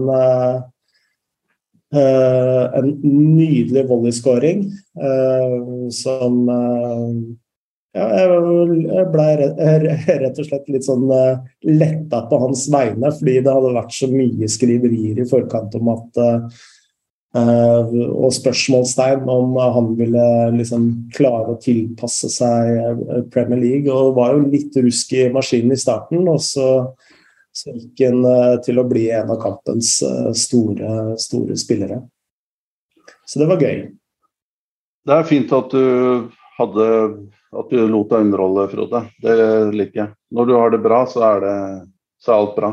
en nydelig volleyskåring som ja, jeg ble rett og slett litt sånn letta på hans vegne, fordi det hadde vært så mye skriverier i forkant om at Eh, og spørsmålstegn om han ville liksom klare å tilpasse seg eh, Premier League. Og det var jo litt rusk i maskinen i starten, og så, så gikk han eh, til å bli en av kampens store, store spillere. Så det var gøy. Det er fint at du hadde at du lot deg underholde, Frode. Det liker jeg. Når du har det bra, så er, det, så er alt bra.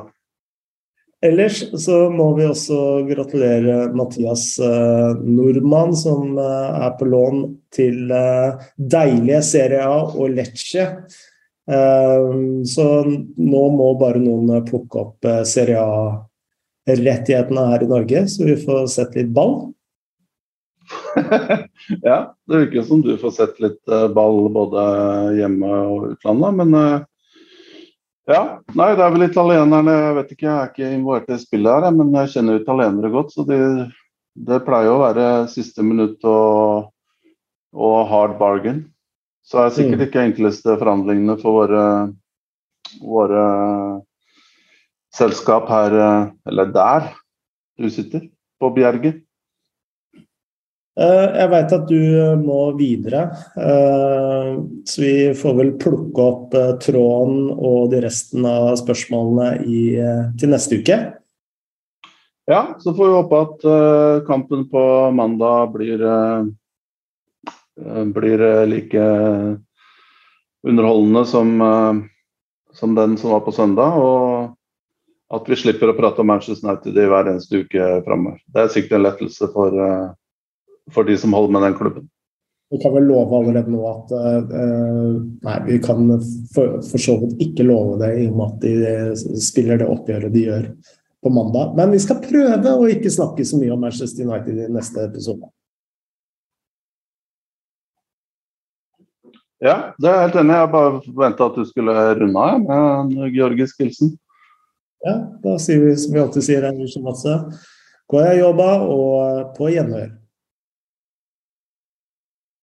Ellers så må vi også gratulere Mathias eh, Nordmann, som eh, er på lån til eh, deilige Serie A og Lecce. Så nå må bare noen plukke opp Serie A-rettighetene her i Norge, så vi får sett litt ball. ja, det virker som du får sett litt ball både hjemme og utlandet, men ja, nei, det er vel italienerne Jeg vet ikke, jeg er ikke involvert i spillet her, men jeg kjenner italienere godt. Så de, det pleier å være siste minutt og, og hard bargain. Så er det sikkert mm. ikke enkleste forhandlingene for våre, våre selskap her, eller der du sitter, på Bjerget. Eh, jeg veit at du eh, må videre, eh, så vi får vel plukke opp tråden og de resten av spørsmålene i, til neste uke. Ja, så får vi håpe at kampen på mandag blir, blir like underholdende som, som den som var på søndag. Og at vi slipper å prate om Manchester United i hver eneste uke framover. Det er sikkert en lettelse for for de som holder med den klubben. Vi kan vel love allerede nå at uh, Nei, vi kan for, for, så vidt ikke love det i og med at de eh, spiller det oppgjøret de gjør på mandag. Men vi skal prøve å ikke snakke så mye om Manchester United i neste episode. Ja, det er jeg helt enig. Jeg bare venta at du skulle runde av med georgisk hilsen. Ja, da sier vi som vi alltid sier her i Gå jeg jobba, og på gjenhør.